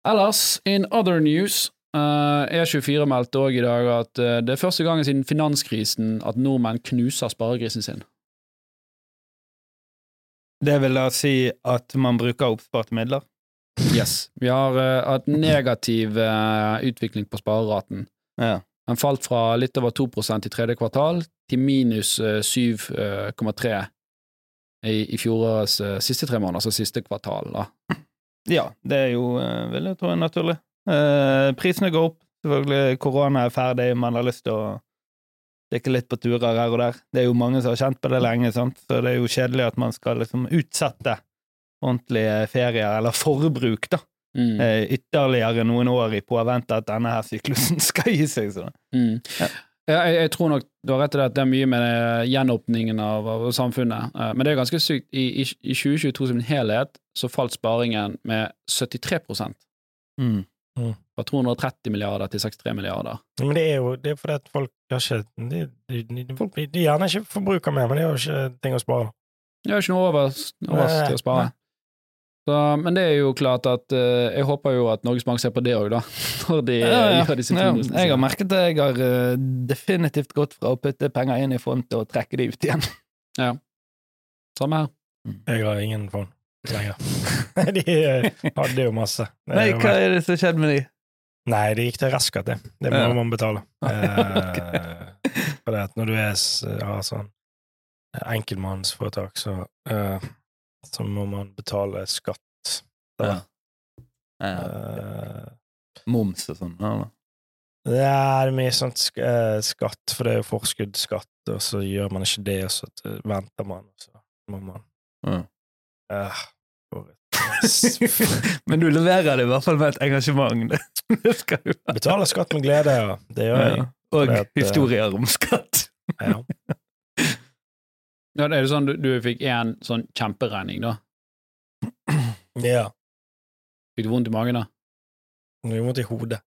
Ellers, in other news, uh, E24 meldte òg i dag at uh, det er første gangen siden finanskrisen at nordmenn knuser sparegrisen sin. Det vil da si at man bruker oppsparte midler? Yes. Vi har uh, hatt negativ uh, utvikling på spareraten. Ja. Den falt fra litt over 2% i tredje kvartal til minus uh, 7,3 i, i fjorårets siste tre måneder, altså siste kvartal. da. ja, det er jo, eh, vil jeg tro, naturlig. Eh, prisene går opp. Selvfølgelig, korona er ferdig, man har lyst til å stikke litt på turer her og der. Det er jo mange som har kjent på det lenge, sant? så det er jo kjedelig at man skal liksom utsette ordentlige ferier, eller forbruk, da, Mm. eh, ytterligere noen år i påvente at denne her syklusen skal gi seg. Sånn. Mm. Ja. Jeg, jeg tror nok du har rett i det at det er mye med eh, gjenåpningen av, av samfunnet, Eh, men det er ganske sykt. I, i, I 2022 som en helhet så falt sparingen med 73 Mm. Fra 230 milliarder til 63 milliarder. Men det er jo det er fordi at folk har ikke De, de, de, folk, de gjerne ikke forbruker mer, men de har jo ikke ting å spare. Er jo ikke noe over, over til å spare. nei. Så, men det er jo klart at uh, Jeg håper jo at Norges Bank ser på det òg, da. Når de Ja, ja. gjør disse Ja, jeg har merket det. Jeg har uh, definitivt gått fra å putte penger inn i fond til å trekke de ut igjen. ja. Samme her. Jeg har ingen fond lenger. de eh, hadde jo masse. Nei, hva er det som skjedde med de? Nei, det gikk til raskt, det. Det må Ja. man betale. Eh, for det at når du er ja, har sånn enkeltmannsforetak, så, eh, så må man betale skatt. Da. Eh, Moms og sånn. Ja, det er mye sånt sk eh, skatt, for det er jo forskuddsskatt, og så gjør man ikke det, og så venter man, og så må man Ja. Eh, for et Men du leverer det i hvert fall med et engasjement. Det, skal du ha. Betaler skatt med glede, ja. Det gjør jeg. Ja. Og at, eh, historier om skatt. Ja. Ja, det er det sånn du, du fikk én sånn kjemperegning, da? ja. Fikk du vondt i magen da? Det gjør vondt i hodet.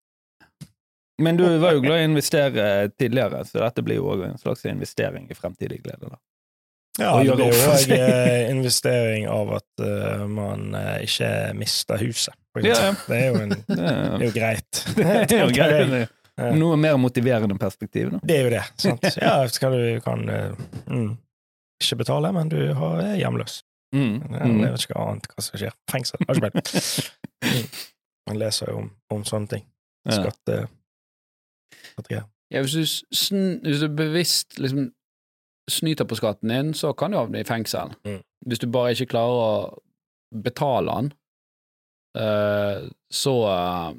Men du var jo glad i å investere tidligere, så dette blir jo òg en slags investering i fremtidig glede. da. Ja, Og det blir jo òg investering av at uh, man uh, ikke mister huset. Ja, ja. Det er jo, en, Det det er jo greit. det er jo greit. Ja. Noe mer motiverende perspektiv, da. Det er jo det. sant? Ja, skal du kan uh, mm. ikke betale, men du har, er hjemløs. Mm. Jeg Mm. vet ikke hva annet hva som skjer. Fengsel. Har ikke peiling. Man leser jo om, om sånne ting. Skatte... Ja. Ja, hvis, du sn hvis du bevisst liksom snyter på skatten din, så kan du havne i fengsel. Mm. Hvis du bare ikke klarer å betale den, uh, så uh,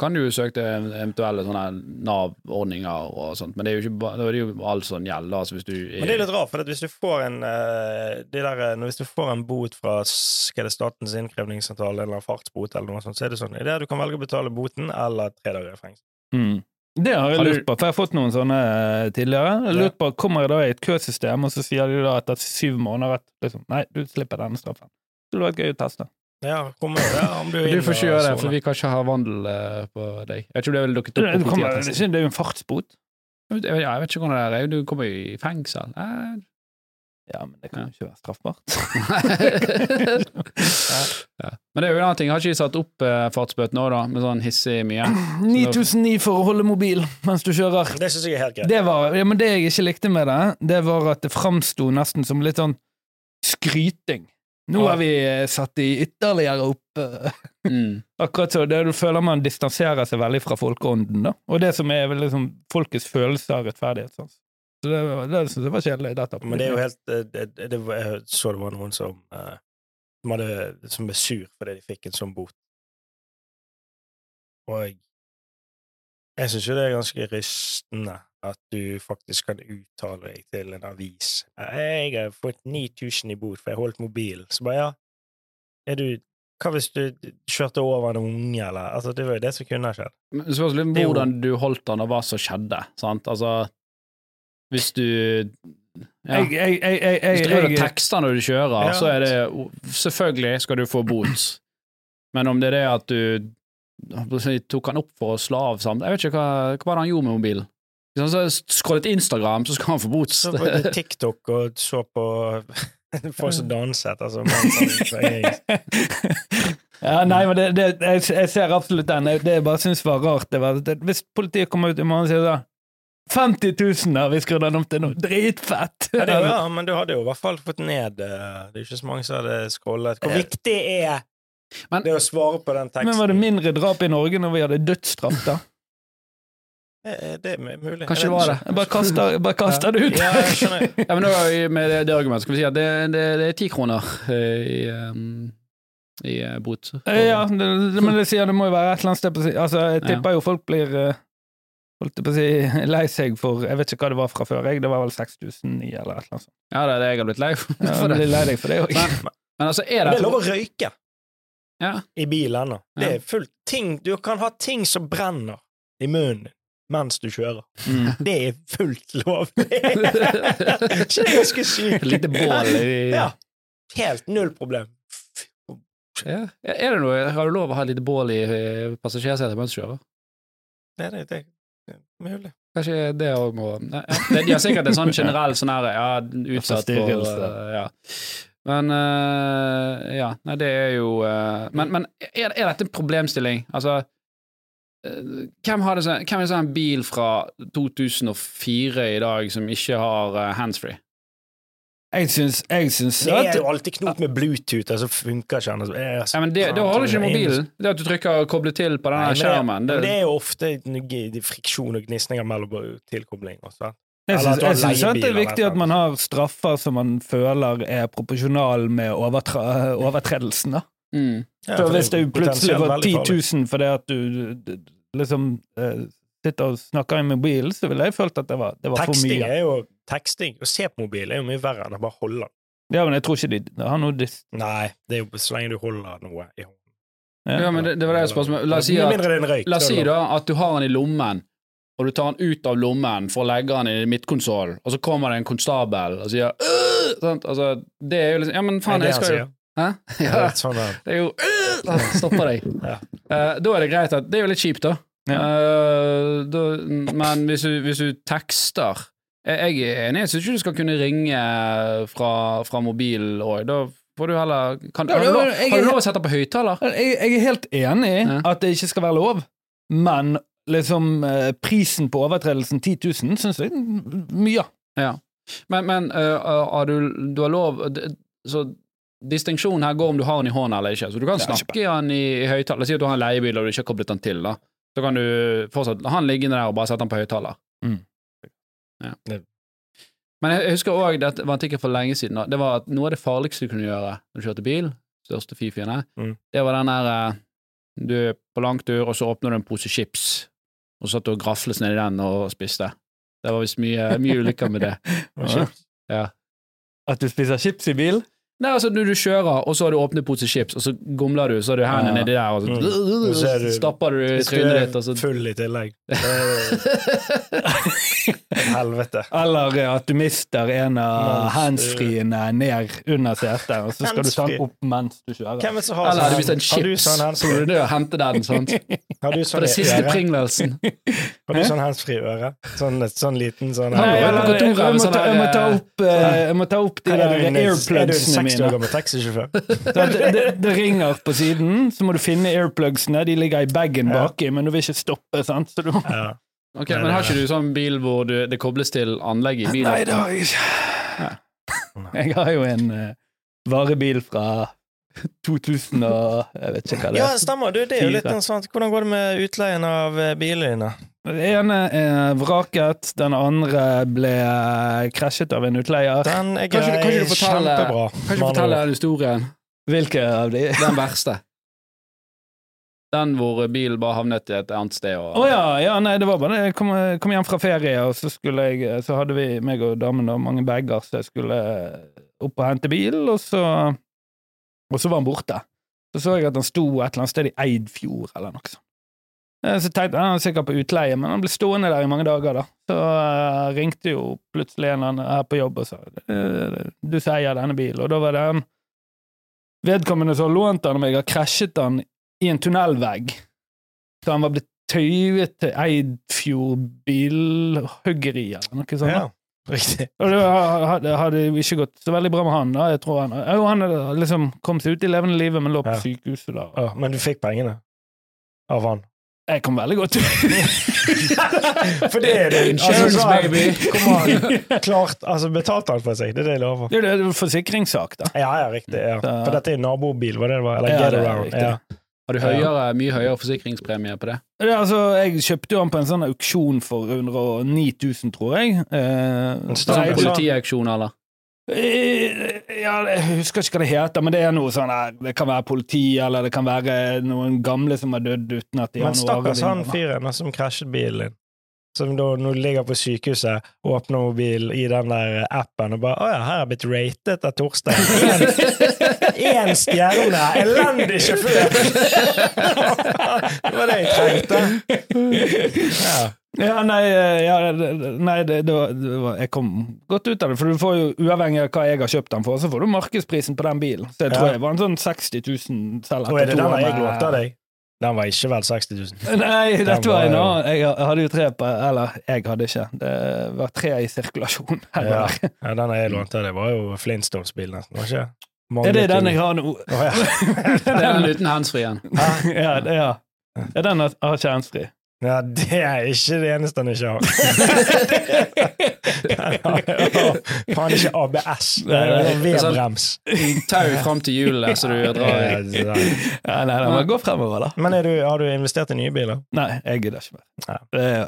kan du jo søke til eventuelle sånne Nav-ordninger og sånt, men det er jo ikke bare det er jo all sånn gjeld, da, altså hvis du Men det er litt rart, for hvis du får en uh, de der, Hvis du får en bot fra skal er det, Statens innkrevningssentral, eller fartsbot, eller noe sånt, så er det sånn i det du kan velge å betale boten eller tre dager i fengsel. Mm. Det har jeg lurt på, for jeg har fått noen sånne eh, tidligere. Jeg har lurt på, Kommer jeg da i et køsystem, og så sier de da etter syv måneder at liksom, nei, du slipper denne straffen. Det hadde vært gøy å teste. Ja, kommer det, om du Du får ikke gjøre det, for vi kan ikke ha vandel eh, på deg. Jeg tror det ville dukket Det, opp på det, kommer, politiattesten. det er jo en fartsbot. Jeg vet- jeg vet ikke hvordan det er, du kommer jo i fengsel. Eh, Ja, men det kan jo ikke være straffbart. ja. Men det er jo en annen ting, har ikke de satt opp eh, fartsbøtene òg, da, med sånn hissig mye? 9009 for å holde mobil mens du kjører. Det syns jeg er helt greit. Det, var, ja, men det jeg ikke likte med det, det var at det framsto nesten som litt sånn skryting. Nå har vi eh, satt de ytterligere opp. eh. Mm. Akkurat så, det du føler man distanserer seg veldig fra folkeånden, da. Og det som er vel liksom folkets følelse av rettferdighet. Sånn. Så det, var- det var kjedelig. Dette. Men det er jo helt det, det, det, Jeg så det var noen som uh, som, hadde, som ble sur fordi de fikk en sånn bot. Og jeg, jeg syns jo det er ganske rystende at du faktisk kan uttale deg til en avis. 'Jeg har fått 9000 i bot for jeg holdt mobilen.' Så bare ja, er du Hva hvis du kjørte over en unge, eller Altså, det var jo det som kunne skjedd. Men Det spørs litt Det hvordan du holdt den, og hva som skjedde. Sant? Altså, hvis du ja. Jeg, jeg, jeg, jeg, Hvis du jeg, driver og tekster når du kjører, Ja. så er det Selvfølgelig skal du få bot, men om det er det at du tok han opp for å slå av sammen Jeg vet ikke hva, hva var det han gjorde med mobilen. Hvis han så scrollet Instagram, så skal han få bot. Så på TikTok og så på folk som danset, altså ja, nei, men det, det, jeg, jeg ser absolutt den. Det jeg bare syns var rart, det var det, Hvis politiet kommer ut i morgen og sier da 50 000 har vi skrudd den om til nå, dritfett! Ja, det, ja, men du hadde jo i hvert fall fått ned eh, Det er jo ikke så mange som hadde scrollet. Hvor viktig er Men- det å svare på den teksten? Men var det mindre drap i Norge når vi hadde dødsstraff, da? Eh, Det er mulig. Kanskje det var det. Jeg bare kaster, jeg bare kaster det ut. Ja, jeg skjønner. Ja, men da, med det, det argumentet skal vi si at det, det, det er ti kroner eh, i, um, i eh, bot. Ja, men det sier det må jo være et eller annet sted på Altså, jeg tipper jo folk blir eh, Holdt jeg på å si lei seg for Jeg vet ikke hva det var fra før, jeg. Det var vel 6009 eller et eller annet sånt. Ja, det er det jeg har blitt lei for. Ja, for jeg det. blir lei deg for det òg. Men, men altså, er det det er lov å røyke Ja. i bilene. ennå. Det er fullt ting Du kan ha ting som brenner i munnen mens du kjører. Mm. Det er fullt lov. ikke det ganske sykt? Et lite bål i Ja. Helt null problem. Ja. Er det noe, Har du lov å ha et lite bål i eh, passasjersetet mens du kjører? Det, det, det, det er mulig. Kanskje det òg må ja. De har sikkert en sånn generell sånn her ja, utsatt for eh, ja. Men uh, ja, nei, det er jo uh, Men, men er, er dette en problemstilling? Altså eh, hvem, har det, sånn- hvem er det som har en bil fra 2004 i dag som ikke har handsfree? Jeg syns, jeg syns Det er at jo alltid knot med Bluetooth, og så funker ikke den. Ja, men det, Da har du ikke mobilen. Det at du trykker og 'koble til' på denne skjermen. Det, Det er jo ofte friksjon og gnisninger mellom tilkobling også. Jeg syns, har jeg syns at det er viktig at man har straffer som man føler er proporsjonal med overtredelsen. da. mm. Ja, for hvis det plutselig var veldig 10 farlig. 000 fordi at du liksom eh, sitter og snakker i mobilen, så ville jeg følt at det var, det var for mye. er jo Teksting, å se på mobilen er jo mye verre enn å bare holde den. Ja, men jeg tror ikke de har noe dis... Nei, det er jo så lenge du holder noe i hånden. Ja, men det, det var det spørsmålet. La oss si at det en røyk. La oss si da at du har den i lommen, og du tar den ut av lommen for å legge den i midtkonsollen, og så kommer det en konstabel og sier «Øh!» Altså, det er jo liksom Ja, men faen, det jeg skal jo? Hæ? Ja, Ja, det er sånn det er jo «Øh!» Stopper deg. Eh, da er det greit at Det er jo litt kjipt, da. Eh, da men hvis du, hvis du tekster Jeg jeg er enig, jeg syns ikke du skal kunne ringe fra, fra mobil òg. Da får du heller kan, Ja, har, du lov, jeg- har du lov å sette på høyttaler? Jeg, jeg er helt enig i Ja. at det ikke skal være lov, men liksom eh, prisen på overtredelsen 10 000 syns jeg er mye. Ja. Men, men uh, har du, du har lov Så distinksjonen her går om du har den i hånden eller ikke. Så du kan snakke i den i, i høyttaler. Si at du har en leiebil og du ikke har koblet den til, da. Så kan du fortsatt ha den liggende der og bare sette den på høyttaler. Mm. Ja. Men jeg jeg husker òg, det var en artikkel for lenge siden, da. det var at noe av det farligste du kunne gjøre når du kjørte bil, største fifiene, Mm. det var den der eh, Du er på langtur, og så åpner du en pose chips, og så satt du og grafles ned i den og spiste. Det var visst mye, mye ulykker med det. Ja. At du spiser chips i bil? Nei, altså når du kjører, og så har du åpnet pose chips, og så gomler du, så har du hendene Ja. nedi der, og så, Mm. Så du- stapper du trynet ditt, og så full i tillegg. Det Helvete. Eller eh, at du mister en av handsfriene handsfreene ned under setet, og så skal du ta den opp mens du kjører. Hvem er det som har Eller du sånn- vist en chips, sånn så du og hente den, sant? Har du For sånn det i siste pringlelsen. Har du sånn handsfree-øre? Sånn, sånn liten sånn Nei, jeg må sånn ta, jeg, må ta opp, eh, jeg må ta opp de Er der er airplugsene 60 år gammel taxisjåfør? Det, det, det ringer på siden, så må du finne airplugsene. De ligger i bagen Ja. baki, men du vil ikke stoppe. sant? Så du må... Ja. Ok, Nei, Men har ikke du sånn bil hvor du, det kobles til anlegg i bilen? Nei, det har jeg ikke. Jeg har jo en uh, varebil fra 2000 og Jeg vet ikke hva det ja, er. stemmer. Du, det er jo litt interessant. Hvordan går det med utleien av eh, bilene dine? Den ene er vraket, den andre ble krasjet av en utleier. Den er Kan ikke du- grei. Kanskje, kanskje du fortelle- Kjempebra. Kan du fortelle den historien? Hvilke av de? Den verste. Den hvor bilen bare havnet i et annet sted og Å ja, ja, nei, det var bare det. Jeg kom, kom hjem fra ferie, og så skulle jeg Så hadde vi, meg og damen, da, mange bager, så jeg skulle opp og hente bil, og så Og så var han borte. Så så jeg at han sto et eller annet sted i Eidfjord, eller noe sånt. Eh, Så tenkte jeg han er sikkert på utleie, men han ble stående der i mange dager, da. Så uh, ringte jo plutselig en eller annen her på jobb og sa du som eier denne bilen, og da var det en vedkommende som har lånt den av meg, har krasjet den i en tunnelvegg. Så han var blitt tøyet til Eidfjord bilhuggeri, eller noe sånt. Ja, riktig. Og det hadde, hadde ikke gått så veldig bra med han. da, jeg tror Han jo, han hadde liksom kom seg ut i levende livet, men lå på Ja. sykehuset da. Ja, men du fikk pengene av han? Jeg kom veldig godt ut. For det er det Insurance, altså, baby. Kom an. Klart, altså Betalte han for seg? Det er det jeg lover. Det er en forsikringssak, da. Ja, ja, riktig. Ja. For dette er nabobil, var det det var? Eller Ja, Get det Around. Ja. Har du høyere, mye høyere forsikringspremie på det? Det er, altså, jeg kjøpte jo den på en sånn auksjon for 109 000, tror jeg. Eh, En Sånn politiauksjon, eller? Eh, Ja, jeg husker ikke hva det heter, men det er noe sånn her Det kan være politi, eller det kan være noen gamle som har dødd uten at de Men har noe stakkars han fyren som krasjet bilen din. Som da, nå ligger på sykehuset, åpner mobilen i den der appen og bare 'Å ja, her er blitt ratet av Torstein'. Én stjerne! Elendig sjåfør! det var det jeg trengte. Ja. Ja, nei, eh, ja, nei det, det, var, det var, jeg kom godt ut av det, for du får jo, uavhengig av hva jeg har kjøpt den for, så får du markedsprisen på den bilen. Så jeg tror Ja. jeg var en sånn 60 000 selv Og er det den jeg lånte av deg? Den var ikke vel 60 000. Nei, dette var en annen. Jeg hadde jo tre på Eller, jeg hadde ikke. Det var tre i sirkulasjon. Ja. Ja, den jeg lånte deg, var jo Flintstones-bilen, nesten. Var ikke? Er det den jeg har nå? Oh, ja. Det er den uten handsfree-en. ja, det, ja. ja, den har har ikke handsfree. Ja, det er ikke det eneste han ikke har. Faen, ikke ABS. Sånn- V-brems. Tau fram til hjulet, så du drar i. Ja, nei, nei, må gå fremover, da. Men er du, har du investert i nye biler? Nei, jeg gidder ikke mer. Ja.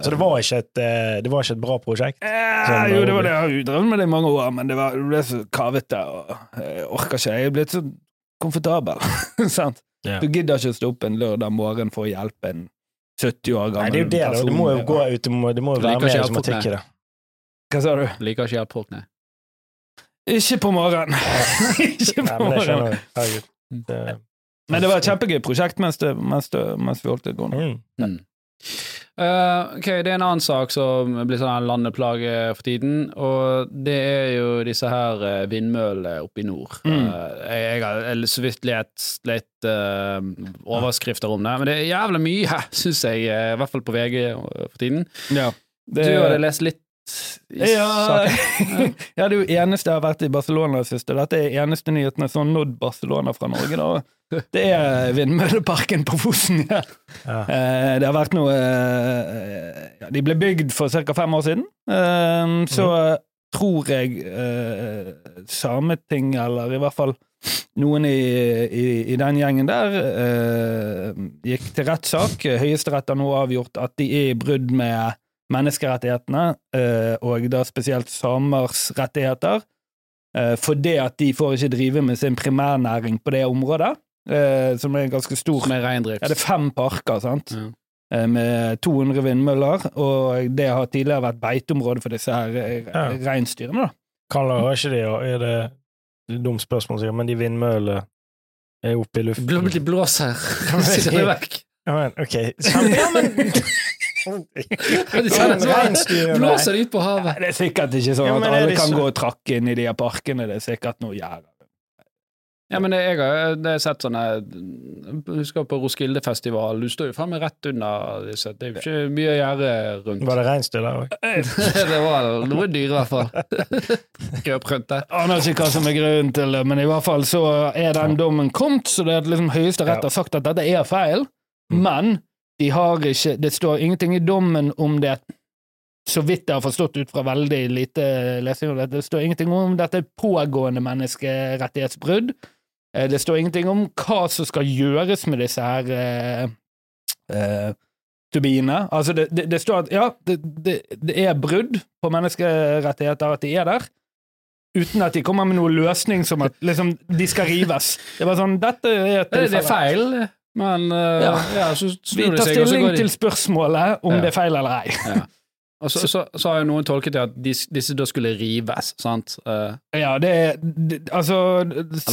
Så det var ikke et, eh, det var ikke et bra prosjekt? Eh, jo, det var det. Jeg har drevet med det i mange år, men det, var, det ble så kavete, og jeg orker ikke. Jeg er blitt så komfortabel. Sant? Ja. Du gidder ikke å stå opp en lørdag morgen for å hjelpe en 70 år gammel Nei, det er jo det. da. Det må jo gå ut, det må, det må jo være mer automatikk i det. Hva sa du? Liker ikke hjelp folk, nei. Ikke på morgenen. ikke på men morgenen. jeg. Herregud. Det, Men det var et kjempegøy prosjekt mens, det, mens, det, mens vi holdt det gående. mm. Eh, ok, det er en annen sak som blir sånn en landeplage for tiden, og det er jo disse her eh, vindmøllene oppe i nord. Mm. Uh, jeg, har så vidt lest litt uh, overskrifter om det, men det er jævlig mye, syns jeg, i hvert fall på VG for tiden. Ja. Du hadde lest litt ja, ja, det er jo eneste jeg har vært i Barcelona sist, siste. dette er eneste nyhetene som har nådd Barcelona fra Norge. da. Det er vindmølleparken på Fosen. Ja. Ja. Eh, det har vært noe eh, ja, De ble bygd for ca. fem år siden. Så så tror jeg eh, Sameting, eller i hvert fall noen i, i, i den gjengen der, eh, gikk til rettssak. Høyesterett har nå avgjort at de er i brudd med menneskerettighetene, eh, og da spesielt samers rettigheter, eh, fordi at de får ikke drive med sin primærnæring på det området, eh, som er ganske stor. Som er reindrift. Ja, det er fem parker, sant? Ja. Eh, Med 200 vindmøller, og det har tidligere vært beiteområde for disse her Ja. reinsdyrene. da. Kaller ikke de og er det det er dumt spørsmål, sikkert, men de vindmøllene er oppe i luften. Bl- De blåser Sitter det vekk. Ja, men, ok. Samme, ja, men Ja, blåser de ut på havet. Ja, det er sikkert ikke sånn at er alle kan så- gå og trakke inn i de her parkene. Det er sikkert noe gjerde. Ja, men jeg har det har jeg sett sånne Jeg husker på Roskildefestival, du står jo faen meg rett under disse. Det er jo ikke mye å gjøre rundt. Var det reinsdyr der òg? det var noe dyr, i hvert fall. Krøp rundt der. Aner ikke hva som er grunnen til det, men i hvert fall så er den dommen kommet, så det er liksom Høyesterett har sagt at dette er feil, men de har ikke Det står ingenting i dommen om det så vidt jeg har forstått ut fra veldig lite lesing det står ingenting om dette pågående menneskerettighetsbrudd. Eh, Det står ingenting om hva som skal gjøres med disse her eh, eh, turbinene. Altså, det, det, det står at ja, det, det, er brudd på menneskerettigheter at de er der, uten at de kommer med noen løsning som at liksom, de skal rives. Det var sånn, dette er et Det, det er feil, men uh, ja. Ja. så Vi snur det tar seg, og så stilling går de til spørsmålet om det er feil eller ei. ja. Og så, så, så har jo noen tolket det at dis, disse da skulle rives, sant? Uh, Ja, det er Altså,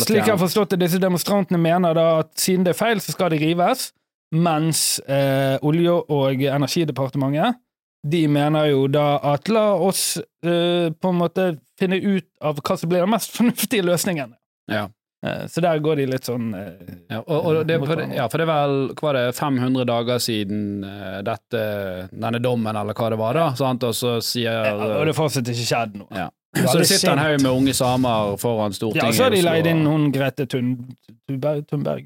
slik jeg har forstått det, disse demonstrantene mener da at siden det er feil, så skal de rives, mens eh, Olje- og energidepartementet de mener jo da at la oss eh, på en måte finne ut av hva som blir den mest fornuftige løsningen. Ja. Eh, så der går de litt sånn eh, Ja, og, og det, for, det- ja, for det er vel hva var det, 500 dager siden eh, dette, denne dommen, eller hva det var, da. Sant? Og så sier ja, Og det fortsatt ikke skjedd noe. ja. Så det sitter en haug med unge samer foran Stortinget. Ja, så har de leid inn hun Grete Thun, Thunberg, Thunberg.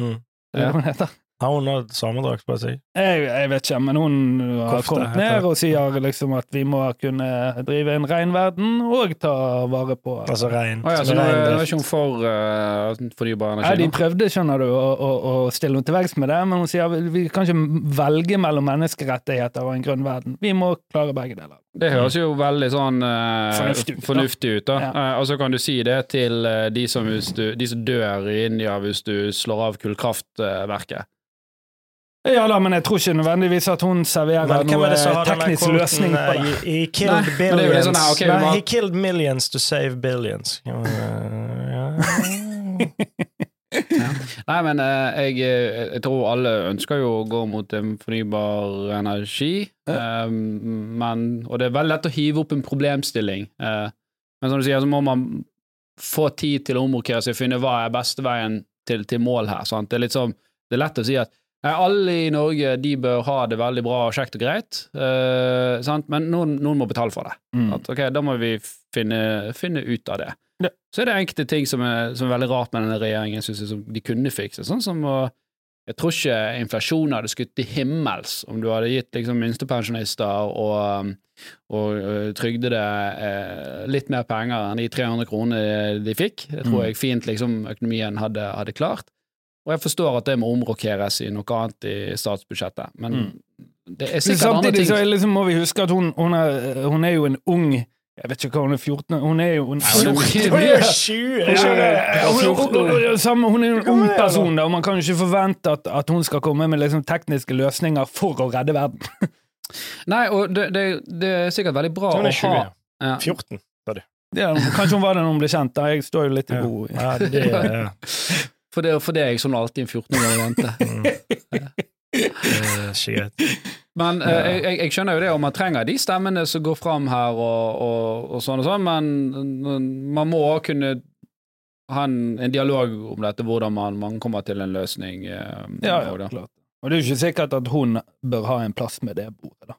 Mm. Er det hun heter? Har hun hatt samedrakt på seg? Jeg, jeg vet ikke, men hun har Kofte, kommet ned og sier liksom at vi må kunne drive en reinverden og ta vare på Altså rein. Å ja, så nå er ikke hun for uh, fornybar Ja. De prøvde, skjønner du, å, å, å stille henne til veggs med det, men hun sier vi, vi kan ikke velge mellom menneskerettigheter og en grønn verden. Vi må klare begge deler. Det høres jo veldig sånn uh, Fornuftig ut, da. fornuftig ut, da. Ja. Uh, og så kan du si det til eh, de, som hvis du, de som dør i India hvis du slår av kullkraftverket. Ja da, men jeg tror ikke nødvendigvis at hun serverer noen teknisk løsning på eh, det. He, he killed Nei, billions. sånn okay, Nei, he killed millions to save billions. Ja, ja. Nei, men eh, jeg, eh, jeg tror alle ønsker jo å gå mot en fornybar energi, eh, men, og det er veldig lett å hive opp en problemstilling. eh, men som du sier, så må man få tid til å omrokere seg, og finne hva er beste veien til, til mål her. Sant? Det er litt sånn, det er lett å si at alle i Norge de bør ha det veldig bra og kjekt og greit, eh, sant? men noen, noen må betale for det. Mm. At, okay, da må vi finne, finne ut av det. Ja. Så er det enkelte ting som er, som er veldig rart med denne regjeringen, synes jeg, som de kunne fikse. Sånn som å Jeg tror ikke inflasjonen hadde skutt til himmels om du hadde gitt liksom minstepensjonister og, og øh, trygdede eh, litt mer penger enn de 300 kronene de fikk. Det tror Mm. jeg fint liksom økonomien hadde, hadde klart. Og jeg forstår at det må omrokeres i noe annet i statsbudsjettet, men Mm. det er sikkert andre Samtidig ting så er liksom, må vi huske at hun, hun, er, hun er jo en ung Jeg vet ikke hva hun er, 14? Hun er jo en hun er mye- Hun er jo 20! Ja, jeg skjønner. ja, hun, hun, hun, samme- hun er en ung person, da, og man kan jo ikke forvente at, at hun skal komme med liksom tekniske løsninger for å redde verden. Nei, og det, det, det er sikkert veldig bra å 20. ha ja. 14. Ja, kanskje hun var det når hun ble kjent, da. Jeg står jo litt i Ja. god Ja, det For det, for det er jeg sånn alltid en 14 år gammel jente. mm. Det er ikke. Men eh, jeg, jeg, jeg skjønner jo det, og man trenger de stemmene som går fram her, og, og, og sånn og sånn, men man må kunne ha en, en dialog om dette, hvordan man, man kommer til en løsning. eh, Ja, ja, klart. Og det er jo ikke sikkert at hun bør ha en plass med det bordet, da.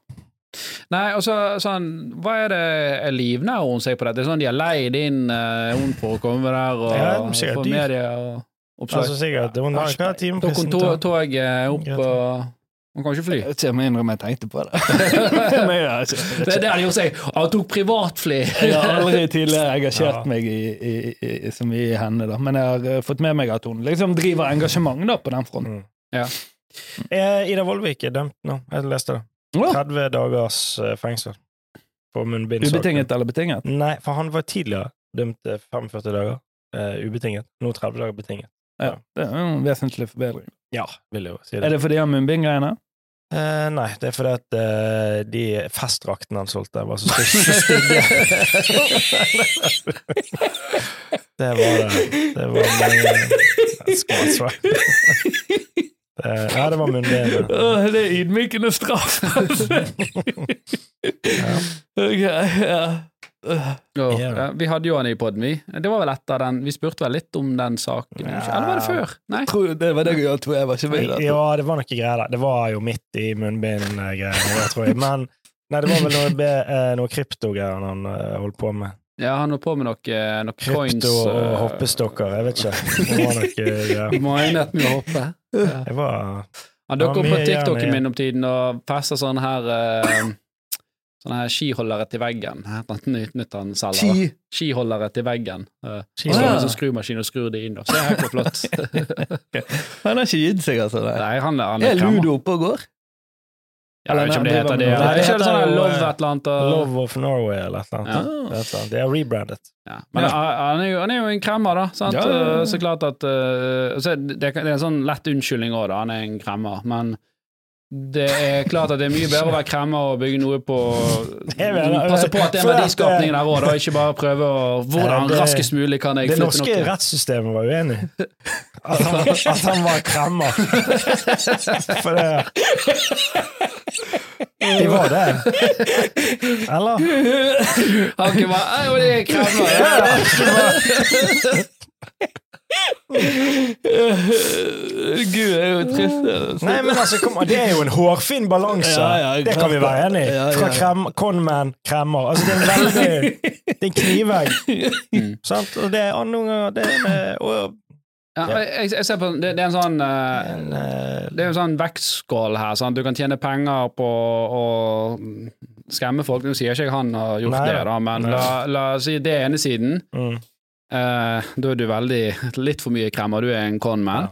Nei, og så sånn, hva er det er livnærer hun seg på dette? Sånn, de har leid inn eh, hun for å komme der og Ja, det er få media og oppslag. Altså sikkert, Det var en lang time. Da hun toget to- opp og Man kan ikke fly. Jeg må innrømme jeg tenkte på det. Det er det han gjorde seg. Han tok privatfly! jeg har aldri tidligere engasjert Ja. meg i, i, i, i så mye i henne, da. Men jeg har eh, fått med meg at hun liksom driver engasjement da, på den fronten. Mm. Ja. Mm. Ida Vollvik er dømt nå. Jeg leste det. 30 dagers eh, fengsel for munnbind. Ubetinget eller betinget? Nei, for han var tidligere dømt til 45 dager. uh, ubetinget. Nå 30 dager betinget. Ja, det er en vesentlig forbedring. Ja, vil jeg jo si det. Er det. fordi han munnbindgreiene? Uh, nei, det er fordi at uh, de festdraktene han solgte, var så stygge. det var det. Det var mange skvadsvar. Ja, det var munnbindet. Uh, det er ydmykende straff! Ok, ja. Okay, Ja, Ja. ja, vi hadde jo han i poden, vi. Det var vel etter den Vi spurte vel litt om den saken, Ja. eller var det før? Nei? Tror det var det jeg tror jeg var ikke med i. Ja, det var noe greier der. Det var jo midt i munnbindgreiene, tror jeg. Men nei, det var vel noe, eh, noe kryptogreier han eh, holdt på med. Ja, han holdt på med noe, noe coins Krypto og eh, hoppestokker, jeg vet ikke. Det var noe greier. Minet med å hoppe. Det var Han Det dukker opp på TikToken min om tiden og passer sånn her eh, Sånne her skiholdere til veggen. Ski. Skiholdere til veggen. Uh, Skiholdere. Står med sånn skrumaskin og skrur det inn, og så er det helt flott. Han har ikke gitt seg, altså. Nei. Nei, han, han Er er. Ludo oppe og går? Jeg vet ikke om det heter det. Det er ikke heter sånn Love eh, et eller annet. Love of Norway eller et eller annet. Er annet. Det er rebrandet. Ja. Men han, han, er jo, han er jo en kremmer, da. Sant? Ja, ja, ja. Eh, Så klart at eh, så det, det er en sånn lett unnskyldning òg, da. Han er en kremmer. Men det er klart at det er mye bedre å være kremmer og bygge noe på Passe på at det er verdiskapningen verdiskapning der òg, og Ikke bare prøve å Hvordan det- raskest mulig kan jeg flytte noe? Det norske noe? rettssystemet var uenig. At han, at han var kremmer. For det De var det. Eller? Han ikke bare «Ei, jo, det er kremmer. Ja, ja. Gud, det er jo trist. Nei, men altså, kom, det er jo en hårfin balanse. Ja, ja, det kan vi være enig i. Fra krem, conman, kremmer. Altså, det er en veldig Det er en knivegg. Mm. Sant? Og det er noen ganger det er og, Ja, jeg, jeg ser på Det, det er en sånn eh, en, eh, Det er en sånn vektskål her. Sant? Du kan tjene penger på å skremme folk. Nå sier ikke jeg han har gjort Nei, det, da, men la oss si det ene siden. mm, Eh, da er du veldig litt for mye kremmer. Du er en conman.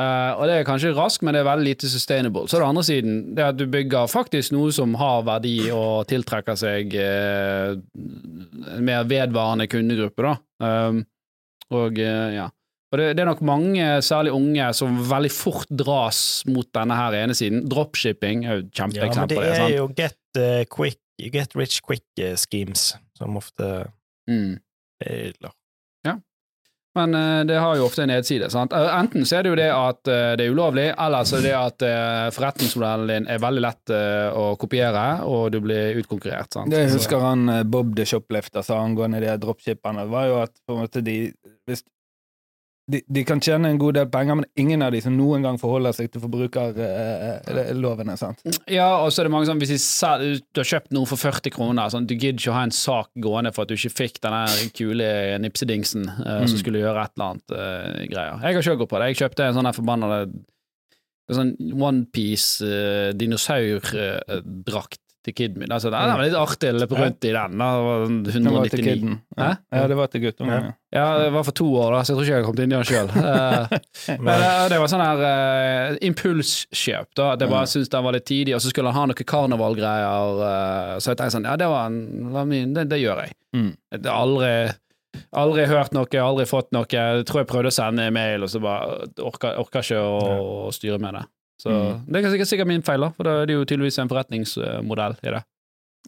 Eh, og det er kanskje raskt, men det er veldig lite sustainable. Så er det andre siden, det at du bygger faktisk noe som har verdi og tiltrekker seg en mer vedvarende kundegruppe, da. Um, og ja. Og det, det er nok mange, særlig unge, som veldig fort dras mot denne her ene siden. Dropshipping er jo et ja, men det er jo get, uh, quick, get rich quick-schemes, som ofte Mm. er Men eh, det har jo ofte en nedside. Sant? Eh, Enten så er det jo det at eh, det er ulovlig, eller så er det at forretningsmodellen din er veldig lett å kopiere, og du blir utkonkurrert. Sant? Det husker han Bob the Shoplifter sa angående de dropshipperne, var jo at på en måte de hvis de, de kan tjene en god del penger, men ingen av de som noen gang forholder seg til forbrukerlovene. sant? Ja, og så er det mange sånn hvis de sel- du har kjøpt noe for 40 kroner, sånn, du gidder ikke å ha en sak gående for at du ikke fikk den kule nipsedingsen eh, som Mm. skulle gjøre et eller annet uh, greier. Jeg har sjøl gått på det. Jeg kjøpte en sånn der forbannede en sånn onepiece uh, dinosaurdrakt til kiden min. Altså, det var litt artig å løpe rundt i den. Da. Det var Det til 199. Ja. Hæ? ja, det var til guttungen. Ja. Ja, det var for to år, da, så jeg tror ikke jeg har kommet inn i den sjøl. Men eh, det var sånn her uh, impulskjøp. da Det bare syntes det var litt tidlig, og så skulle han ha noen karnevalgreier. Uh, så jeg tenkte sånn, ja, det var, en, var min, det, det gjør jeg. Mm. Jeg har aldri, aldri hørt noe, aldri fått noe. Jeg tror jeg prøvde å sende en mail, og så bare orka, orka ikke å, styre med det. Så Mm. det er sikkert, sikkert min feil, da, for da er det jo tydeligvis en forretningsmodell i det.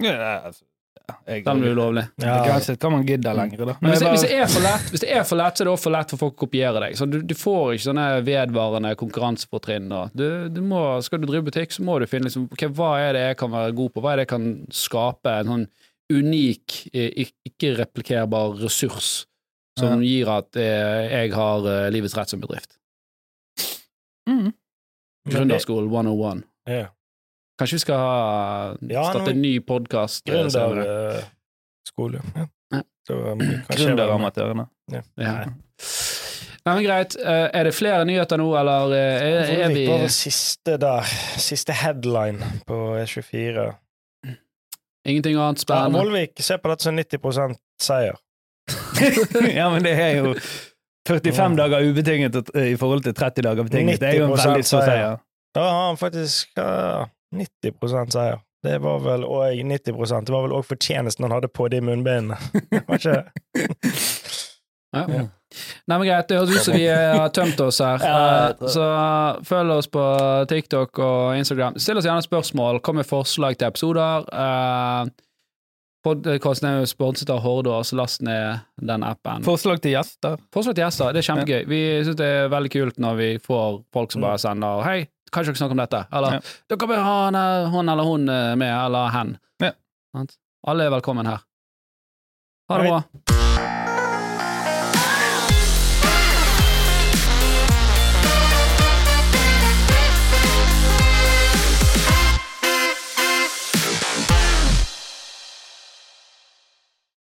Ja, altså, ja, jeg, det er ulovlig. Det kan Begrenset man gidde lenger, da. Men hvis, det- hvis, det er for lett, hvis det er for lett, så er det også for lett for folk å kopiere deg. Så du, du får ikke sånne vedvarende konkurransefortrinn. Du, du må, skal du drive butikk, så må du finne liksom, okay, hva er det jeg kan være god på, hva er det jeg kan skape en sånn unik, eh, ikke-replikerbar ressurs som gir at eh, jeg har eh, livets rett som bedrift. Mm. Gründerskolen 101. Ja. Kanskje vi skal ha, Ja, starte en ny podkast? Gründerskole. Ja. Ja. Så, um, Gründeramatørene. Ja. Nei, men greit. Eh, Er det flere nyheter nå, eller eh, er, er vi Bare siste der. Siste headline på E24. Ingenting annet spennende? Ja, Molvik, se ser på dette som 90% seier. ja, men det er jo 45 dager ubetinget i forhold til 30 dager betinget. Det er jo en veldig stor seier. seier. Da har han faktisk uh, 90% seier. Det var vel òg 90% Det var vel òg fortjenesten han hadde på de munnbindene. Var ikke Ja. Nei, men greit, det høres ut som vi har tømt oss her. Eh, Så følg oss på TikTok og Instagram. Still oss gjerne spørsmål, kom med forslag til episoder. Uh, Podkasten er jo sponset av Hordor, så last ned den appen. Forslag til gjester. Forslag til gjester, det er kjempegøy. Vi syns det er veldig kult når vi får folk som bare sender 'Hei, kan ikke dere snakke om dette?' Eller Ja. 'Dere bør ha han, eh, hun eller hun eh, med', eller 'hen'. Ja. Alle er velkommen her. Ha det bra.